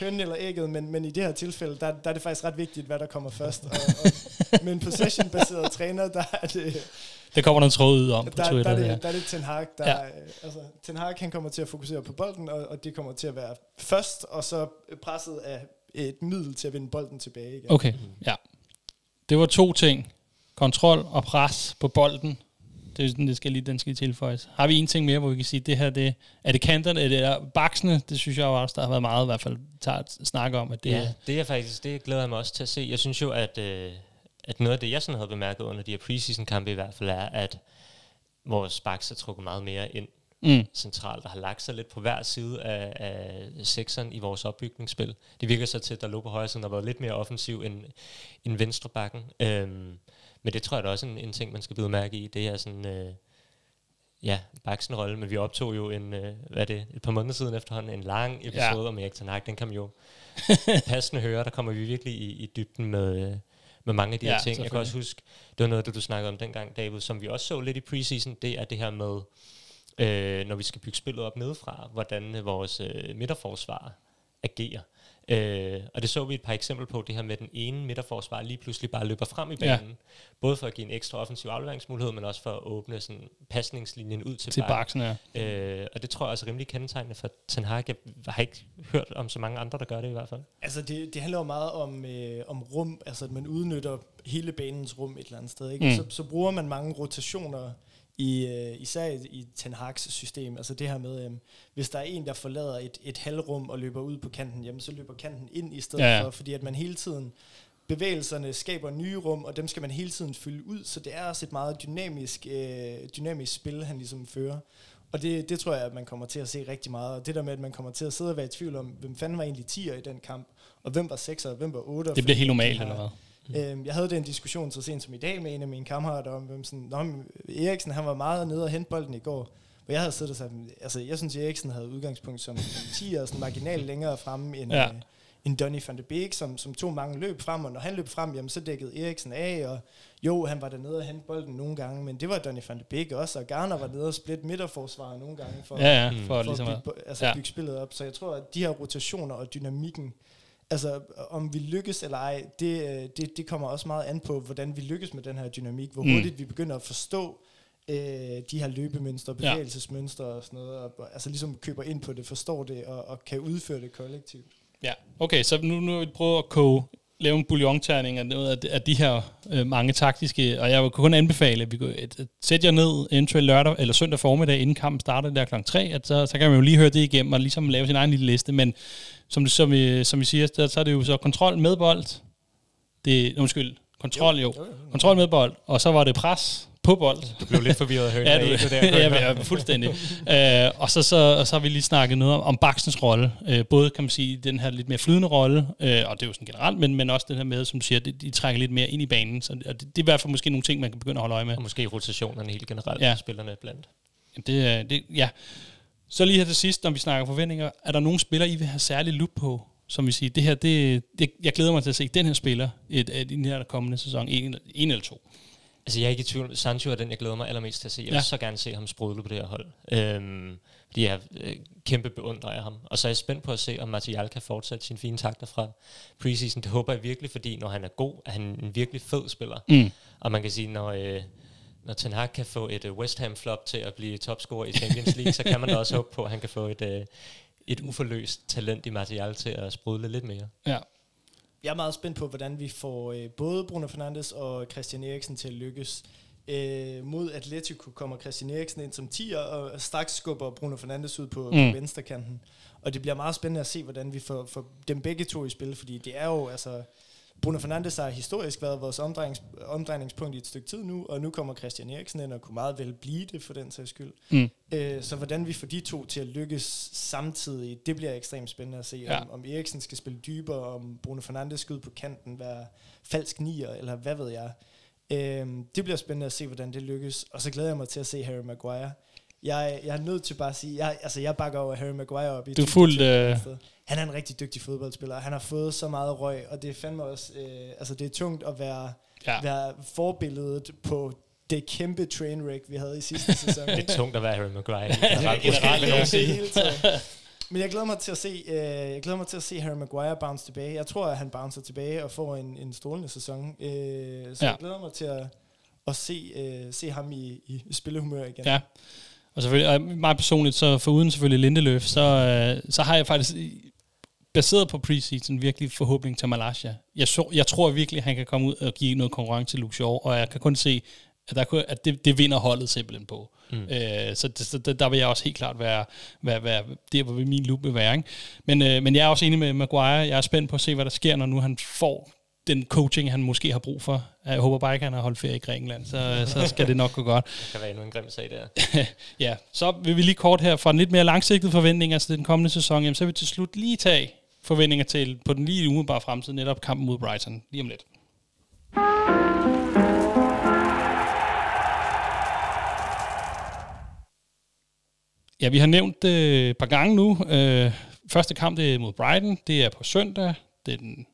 hønnen eller ægget, men, men i det her tilfælde, der, der er det faktisk ret vigtigt, hvad der kommer først. Og, og med en possession-baseret træner, der er det... Det kommer der en tråd ud om på der, Twitter. Der, der, er det, der er det Ten Hag, der, ja. altså, Ten Hag han kommer til at fokusere på bolden, og, og det kommer til at være først, og så presset af et middel til at vinde bolden tilbage igen. Okay, ja. Det var to ting. Kontrol og pres på bolden, det, er sådan, det skal lige, den skal tilføjes. Har vi en ting mere, hvor vi kan sige, det her, det, er det kanterne, er det baksene? Det synes jeg også, der har været meget i hvert fald tager snak om. At det, ja, det er faktisk, det glæder jeg mig også til at se. Jeg synes jo, at, øh, at noget af det, jeg sådan havde bemærket under de her preseason kampe i hvert fald, er, at vores baks er trukket meget mere ind mm. centralt, og har lagt sig lidt på hver side af, af sekseren i vores opbygningsspil. Det virker så til, at der lå på højre siden har været lidt mere offensiv end, end venstre bakken. Øhm, men det tror jeg da også en, en ting, man skal blive mærke i. Det er sådan, øh, ja, baksen rolle, men vi optog jo en, øh, hvad er det, et par måneder siden efterhånden, en lang episode ja. om Erik Ten Hag. Den kan man jo passende høre. Der kommer vi virkelig i, i dybden med, øh, med mange af de ja, her ting. Jeg kan også huske, det var noget, du snakkede om dengang, David, som vi også så lidt i preseason, det er det her med, øh, når vi skal bygge spillet op nedefra, hvordan vores øh, midterforsvar agerer. Øh, og det så vi et par eksempler på, det her med den ene midterforsvar lige pludselig bare løber frem i banen. Ja. Både for at give en ekstra offensiv afleveringsmulighed, men også for at åbne sådan pasningslinjen ud til, til baksen. Ja. Øh, og det tror jeg også er rimelig kendetegnende for Ten Hag. Jeg har ikke hørt om så mange andre, der gør det i hvert fald. Altså det, det handler jo meget om, øh, om rum, altså at man udnytter hele banens rum et eller andet sted. Ikke? Mm. Så, så bruger man mange rotationer i, uh, især i, i Ten Hag's system. Altså det her med, um, hvis der er en, der forlader et, et halvrum og løber ud på kanten, jamen så løber kanten ind i stedet ja. for, fordi at man hele tiden bevægelserne skaber nye rum, og dem skal man hele tiden fylde ud, så det er også et meget dynamisk, øh, dynamisk spil, han ligesom fører. Og det, det tror jeg, at man kommer til at se rigtig meget. Og det der med, at man kommer til at sidde og være i tvivl om, hvem fanden var egentlig 10'er i den kamp, og hvem var 6'er, og hvem var 8'er. Det bliver helt normalt, eller hvad? Mm. Øhm, jeg havde den diskussion så sent som i dag med en af mine kammerater om, hvem sådan, Nå, Eriksen han var meget nede og hente bolden i går. Hvor jeg havde siddet og sagt, altså jeg synes, Eriksen havde udgangspunkt som, som 10 og sådan marginal længere fremme end, ja. øh, end Donny van de Beek, som, som tog mange løb frem, og når han løb frem, jamen, så dækkede Eriksen af, og jo, han var dernede og hente bolden nogle gange, men det var Donny van de Beek også, og Garner var nede og split midterforsvaret nogle gange, for, ja, ja, for, for ligesom at bygge, altså ja. bygge spillet op. Så jeg tror, at de her rotationer og dynamikken, altså om vi lykkes eller ej, det, øh, det, det kommer også meget an på, hvordan vi lykkes med den her dynamik, hvor mm. hurtigt vi begynder at forstå øh, de her løbemønstre, bevægelsesmønstre og sådan noget, og altså ligesom køber ind på det, forstår det og, og kan udføre det kollektivt. Ja, okay, så nu, nu vil vi prøve at koge, lave en bouillonterning af noget af de, af de her øh, mange taktiske, og jeg vil kun anbefale, at vi går, at, at sætte jer ned eventuelt lørdag eller søndag formiddag, inden kampen starter der kl. 3, at så, så kan man jo lige høre det igennem og ligesom lave sin egen lille liste, men som, som, vi, som vi siger, så, så er det jo så kontrol med bold, det, undskyld, kontrol jo, jo, jo, jo. kontrol med bold, og så var det pres, på bold. Du blev lidt forvirret at høre ja, du, det der. ja, ja, fuldstændig. uh, og så, så, og så har vi lige snakket noget om, om Baksens rolle. Uh, både kan man sige, den her lidt mere flydende rolle, uh, og det er jo sådan generelt, men, men også den her med, som du siger, de, de trækker lidt mere ind i banen. Så det, det, er i hvert fald måske nogle ting, man kan begynde at holde øje med. Og måske rotationerne helt generelt, ja. spillerne blandt. Det, det, ja. Så lige her til sidst, når vi snakker forventninger, er der nogle spillere, I vil have særlig lup på, som vi siger, det her, det, det, jeg glæder mig til at se den her spiller i, i den her kommende sæson, en, en eller to. Altså, jeg er ikke i tvivl. Sancho er den, jeg glæder mig allermest til at se. Jeg vil ja. så gerne se ham sprudle på det her hold. Øhm, fordi jeg øh, kæmpe beundrer af ham. Og så er jeg spændt på at se, om Martial kan fortsætte sine fine takter fra preseason. Det håber jeg virkelig, fordi når han er god, er han en virkelig fed spiller. Mm. Og man kan sige, når... Øh, når Ten Hag kan få et uh, West Ham flop til at blive topscorer i Champions League, så kan man da også håbe på, at han kan få et, uh, et uforløst talent i Martial til at sprudle lidt mere. Ja, jeg er meget spændt på, hvordan vi får øh, både Bruno Fernandes og Christian Eriksen til at lykkes. Øh, mod Atletico kommer Christian Eriksen ind som 10'er, og straks skubber Bruno Fernandes ud på, mm. på venstrekanten. Og det bliver meget spændende at se, hvordan vi får, får dem begge to i spil, fordi det er jo, altså, Bruno Fernandes har historisk været vores omdrejnings, omdrejningspunkt i et stykke tid nu, og nu kommer Christian Eriksen ind og kunne meget vel blive det for den sags skyld. Mm. Øh, så hvordan vi får de to til at lykkes samtidig, det bliver ekstremt spændende at se. Ja. Om, om Eriksen skal spille dybere, om Bruno Fernandes skal ud på kanten, være falsk nier, eller hvad ved jeg. Øh, det bliver spændende at se, hvordan det lykkes. Og så glæder jeg mig til at se Harry Maguire jeg, jeg er nødt til bare at sige, jeg, altså jeg bakker over Harry Maguire op i Du er fuldt... Øh... Han er en rigtig dygtig fodboldspiller. Han har fået så meget røg, og det er fandme også, øh, altså det er tungt at være, ja. være forbilledet på det kæmpe trainwreck, vi havde i sidste sæson. det er tungt at være Harry Maguire. ja, Men jeg glæder mig til at se, øh, jeg glæder mig til at se Harry Maguire bounce tilbage. Jeg tror, at han bouncer tilbage og får en, en strålende sæson. Øh, så ja. jeg glæder mig til at, at se, øh, se ham i, i spillehumør igen. Ja. Og selvfølgelig, og meget personligt, så for uden selvfølgelig Lindeløf, så, øh, så har jeg faktisk baseret på preseason virkelig forhåbning til Malaysia. Jeg, så, jeg tror virkelig, at han kan komme ud og give noget konkurrence til Shaw, og jeg kan kun se, at, der, at det, det vinder holdet simpelthen på. Mm. Øh, så det, så der vil jeg også helt klart være, være, være det, hvor min loop vil være. Ikke? Men, øh, men jeg er også enig med Maguire. Jeg er spændt på at se, hvad der sker, når nu han får den coaching, han måske har brug for. Jeg håber bare ikke, han har holdt ferie i Grækenland, så, så skal det nok gå godt. Det kan være endnu en grim sag der. ja, så vil vi lige kort her fra en lidt mere langsigtet forventning, altså den kommende sæson, jamen, så vil vi til slut lige tage forventninger til på den lige umiddelbare fremtid, netop kampen mod Brighton, lige om lidt. Ja, vi har nævnt det øh, et par gange nu. Øh, første kamp det er mod Brighton, det er på søndag, det er den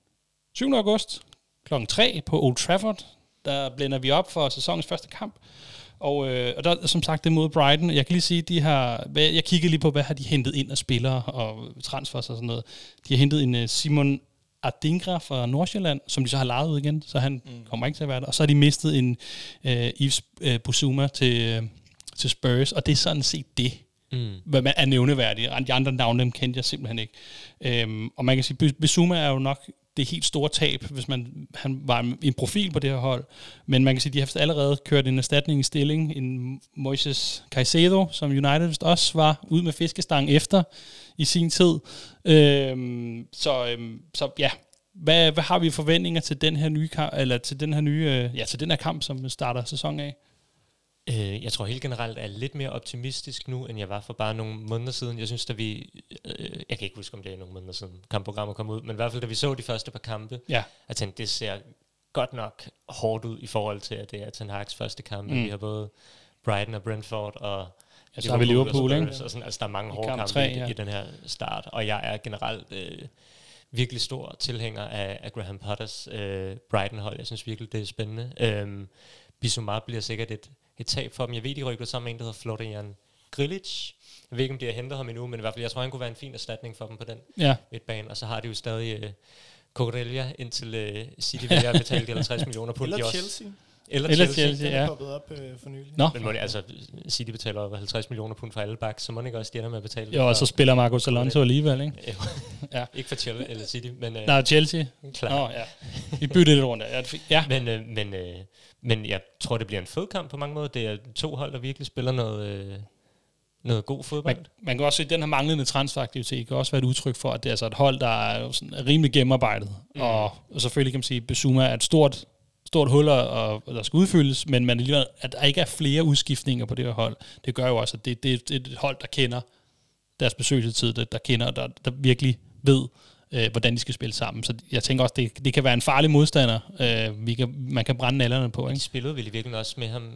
7. august kl. 3 på Old Trafford. Der blænder vi op for sæsonens første kamp. Og, øh, og der som sagt det mod Brighton. Jeg kan lige sige, de har, jeg kiggede lige på, hvad har de hentet ind af spillere og transfers og sådan noget. De har hentet en uh, Simon Adingra fra Nordsjælland, som de så har lejet ud igen, så han mm. kommer ikke til at være der. Og så har de mistet en uh, Yves uh, Busuma til, uh, til Spurs, og det er sådan set det. Mm. Hvad man er nævneværdigt. De andre navne, dem kendte jeg simpelthen ikke. Øhm, og man kan sige, Busuma er jo nok det helt store tab, hvis man han var en profil på det her hold. Men man kan sige, at de har allerede kørt en erstatning i stilling. En Moises Caicedo, som United vist også var ud med fiskestang efter i sin tid. Øhm, så, øhm, så ja, hvad, hvad har vi forventninger til den her nye kamp, eller til den her nye, øh, ja, til den her kamp, som starter sæsonen af? Øh, jeg tror helt generelt er lidt mere optimistisk nu, end jeg var for bare nogle måneder siden. Jeg synes, da vi... Øh, jeg kan ikke huske, om det er nogle måneder siden kampprogrammet kom ud, men i hvert fald, da vi så de første par kampe, ja. jeg tænkte, det ser godt nok hårdt ud i forhold til, at det er Ten Hag's første kamp. Mm. Vi har både Brighton og Brentford og Ja, så har vi Liverpool, ikke? Og sådan, altså, der er mange hårde kampe 3, ja. i, i den her start, og jeg er generelt øh, virkelig stor tilhænger af, af Graham Potters øh, Brighton-hold. Jeg synes virkelig, det er spændende. Øhm, Bissouma bliver sikkert et, et tab for dem. Jeg ved, de rykker sammen med en, der hedder Florian Grilic. Jeg ved ikke, om de har hentet ham endnu, men i hvert fald, jeg tror, han kunne være en fin erstatning for dem på den ja. midtbane. Og så har de jo stadig øh, Cordelia, indtil øh, City vælger at betale de 50 millioner pund. Eller Chelsea. Eller, Eller Chelsea. Chelsea, ja. poppet op øh, for nylig. Nå. Men må det, altså, City betaler over 50 millioner pund for alle backs, så må det ikke også de ender med at betale Jo, og så spiller Marcos Alonso alligevel, ikke? ja. Ja. ikke for Chelsea eller City, men... Øh, Nej, Chelsea. Klar. Nå, ja. Vi byttede lidt rundt. Ja, ja. Men, øh, men, øh, men jeg tror, det bliver en fed kamp på mange måder. Det er to hold, der virkelig spiller noget, øh, noget god fodbold. Man, man kan også se, at den her manglende transferaktivitet kan også være et udtryk for, at det er altså et hold, der er sådan rimelig gennemarbejdet. Mm. Og, og selvfølgelig kan man sige, at Besuma er et stort stort hul, og, der skal udfyldes, men man alligevel, at der ikke er flere udskiftninger på det her hold, det gør jo også, at det, det, det er et hold, der kender deres besøgelsestid, der, der kender, der, der virkelig ved, øh, hvordan de skal spille sammen. Så jeg tænker også, det, det kan være en farlig modstander, øh, vi kan, man kan brænde nallerne på. Ikke? De spillede vel virkelig også med ham,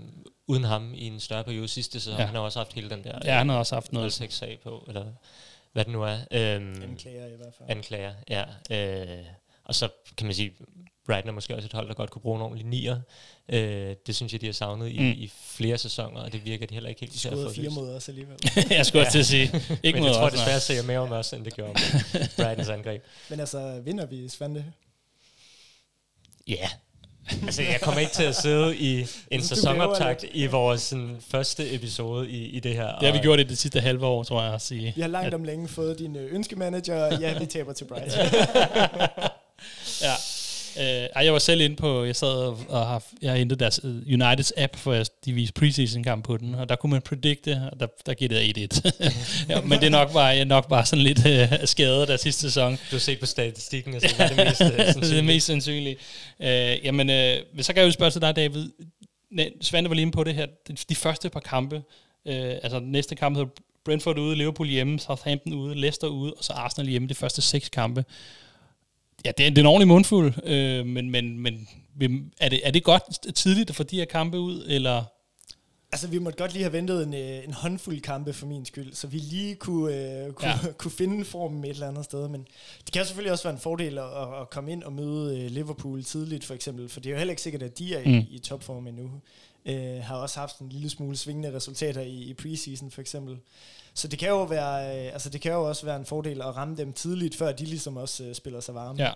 uden ham i en større periode sidste sæson. Ja. Han har også haft hele den der... Ja, han har også haft noget. sag på, eller hvad det nu er. Øhm, anklager i hvert fald. Anklager, ja. Øh, og så kan man sige, Brighton er måske også et hold, der godt kunne bruge en ordentlig nier. Øh, det synes jeg, de har savnet i, mm. i flere sæsoner, og det virker de heller ikke helt de til at få fire mod os alligevel. jeg skulle ja. til at sige. Ikke Men jeg tror desværre, ser mere om os, end det gjorde med Brightons angreb. Men altså, vinder vi Svante? Ja. Yeah. altså, jeg kommer ikke til at sidde i en sæsonoptakt i vores sådan, første episode i, i det her. Det har vi gjort i det sidste halve år, tror jeg at sige. Vi har langt om længe fået din ønskemanager, ja, vi taber til Brighton. ja. Uh, ej, jeg var selv inde på, jeg sad og, og har, jeg hentet deres uh, Uniteds app, for de viste preseason kamp på den, og der kunne man predikte, og der, der gik det 1-1. ja, men det er nok bare, nok bare sådan lidt uh, skadet der sidste sæson. Du har set på statistikken, og så er det mest sandsynlige. det er mest sandsynlige. Uh, jamen, uh, så kan jeg jo spørge til dig, David. Svante var lige inde på det her. De, de første par kampe, uh, altså næste kamp hedder Brentford ude, Liverpool hjemme, Southampton ude, Leicester ude, og så Arsenal hjemme de første seks kampe. Ja, det er, det er en ordentlig mundfuld, øh, men, men, men er, det, er det godt tidligt at få de her kampe ud, eller... Altså, vi måtte godt lige have ventet en, øh, en håndfuld kampe for min skyld, så vi lige kunne, øh, kunne, ja. kunne finde formen et eller andet sted. Men det kan selvfølgelig også være en fordel at, at komme ind og møde øh, Liverpool tidligt, for eksempel. For det er jo heller ikke sikkert, at de er mm. i, i topform endnu. Øh, har også haft en lille smule svingende resultater i, i preseason, for eksempel. Så det kan jo være, øh, altså det kan jo også være en fordel at ramme dem tidligt, før de ligesom også øh, spiller sig varme. Ja.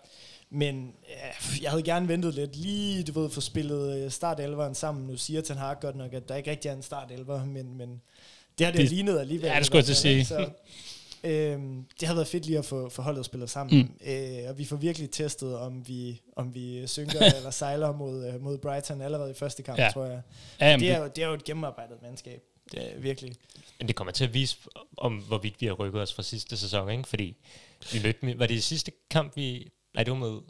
Men øh, jeg havde gerne ventet lidt, lige du ved, få spillet øh, startelveren sammen. Nu siger Ten Hag godt nok, at der ikke rigtig er en startelver, men, men det har det, det lignet alligevel. Ja, det skulle jeg til at sige. Så, øh, det har været fedt lige at få, få holdet spillet sammen. Mm. Øh, og vi får virkelig testet, om vi, om vi synker eller sejler mod, øh, mod Brighton allerede i første kamp, ja. tror jeg. Ja, det, er jo, det er jo et gennemarbejdet mandskab. Det er virkelig. Men det kommer til at vise, om hvorvidt vi har rykket os fra sidste sæson, ikke? Fordi vi mødte, var det sidste kamp, vi... Nej, det var med...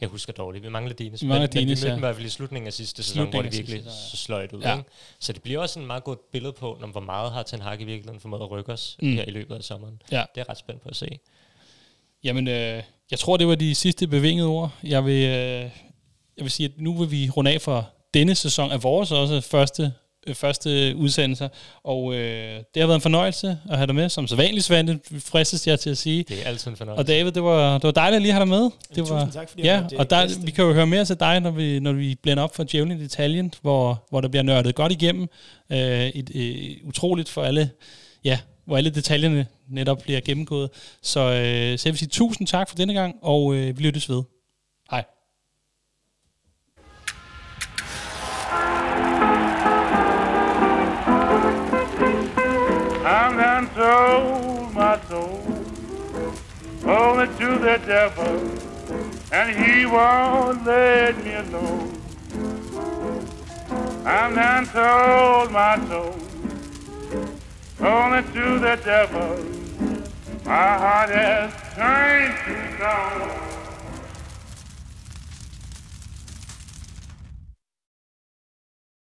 Jeg husker dårligt, vi mangler Dines. Vi mangler men, Dines, men vi mødte ja. dem i hvert fald i slutningen af sidste sæson, hvor det virkelig sidste, så sløjt ud. Ja. Ikke? Så det bliver også en meget godt billede på, når, hvor meget har Ten Hag i virkeligheden formået at rykke os mm. her i løbet af sommeren. Ja. Det er ret spændt på at se. Jamen, øh, jeg tror, det var de sidste bevingede ord. Jeg vil, øh, jeg vil sige, at nu vil vi runde af for denne sæson af vores også første første udsendelser, og øh, det har været en fornøjelse at have dig med, som så vanligt, Svante, fristes jeg til at sige. Det er altid en fornøjelse. Og David, det var, det var dejligt at lige have dig med. Det Tusind var, tak, fordi ja, jeg og der, vi kan jo høre mere til dig, når vi, når vi blænder op for Djævlen i detaljen, hvor, hvor der bliver nørdet godt igennem. Øh, et, et, utroligt for alle, ja, hvor alle detaljerne netop bliver gennemgået. Så, øh, så jeg vil sige tusind tak for denne gang, og øh, vi lyttes ved. Hej. Sold my soul only to the devil, and he won't let me alone. I'm done sold my soul only to the devil. My heart has turned to stone.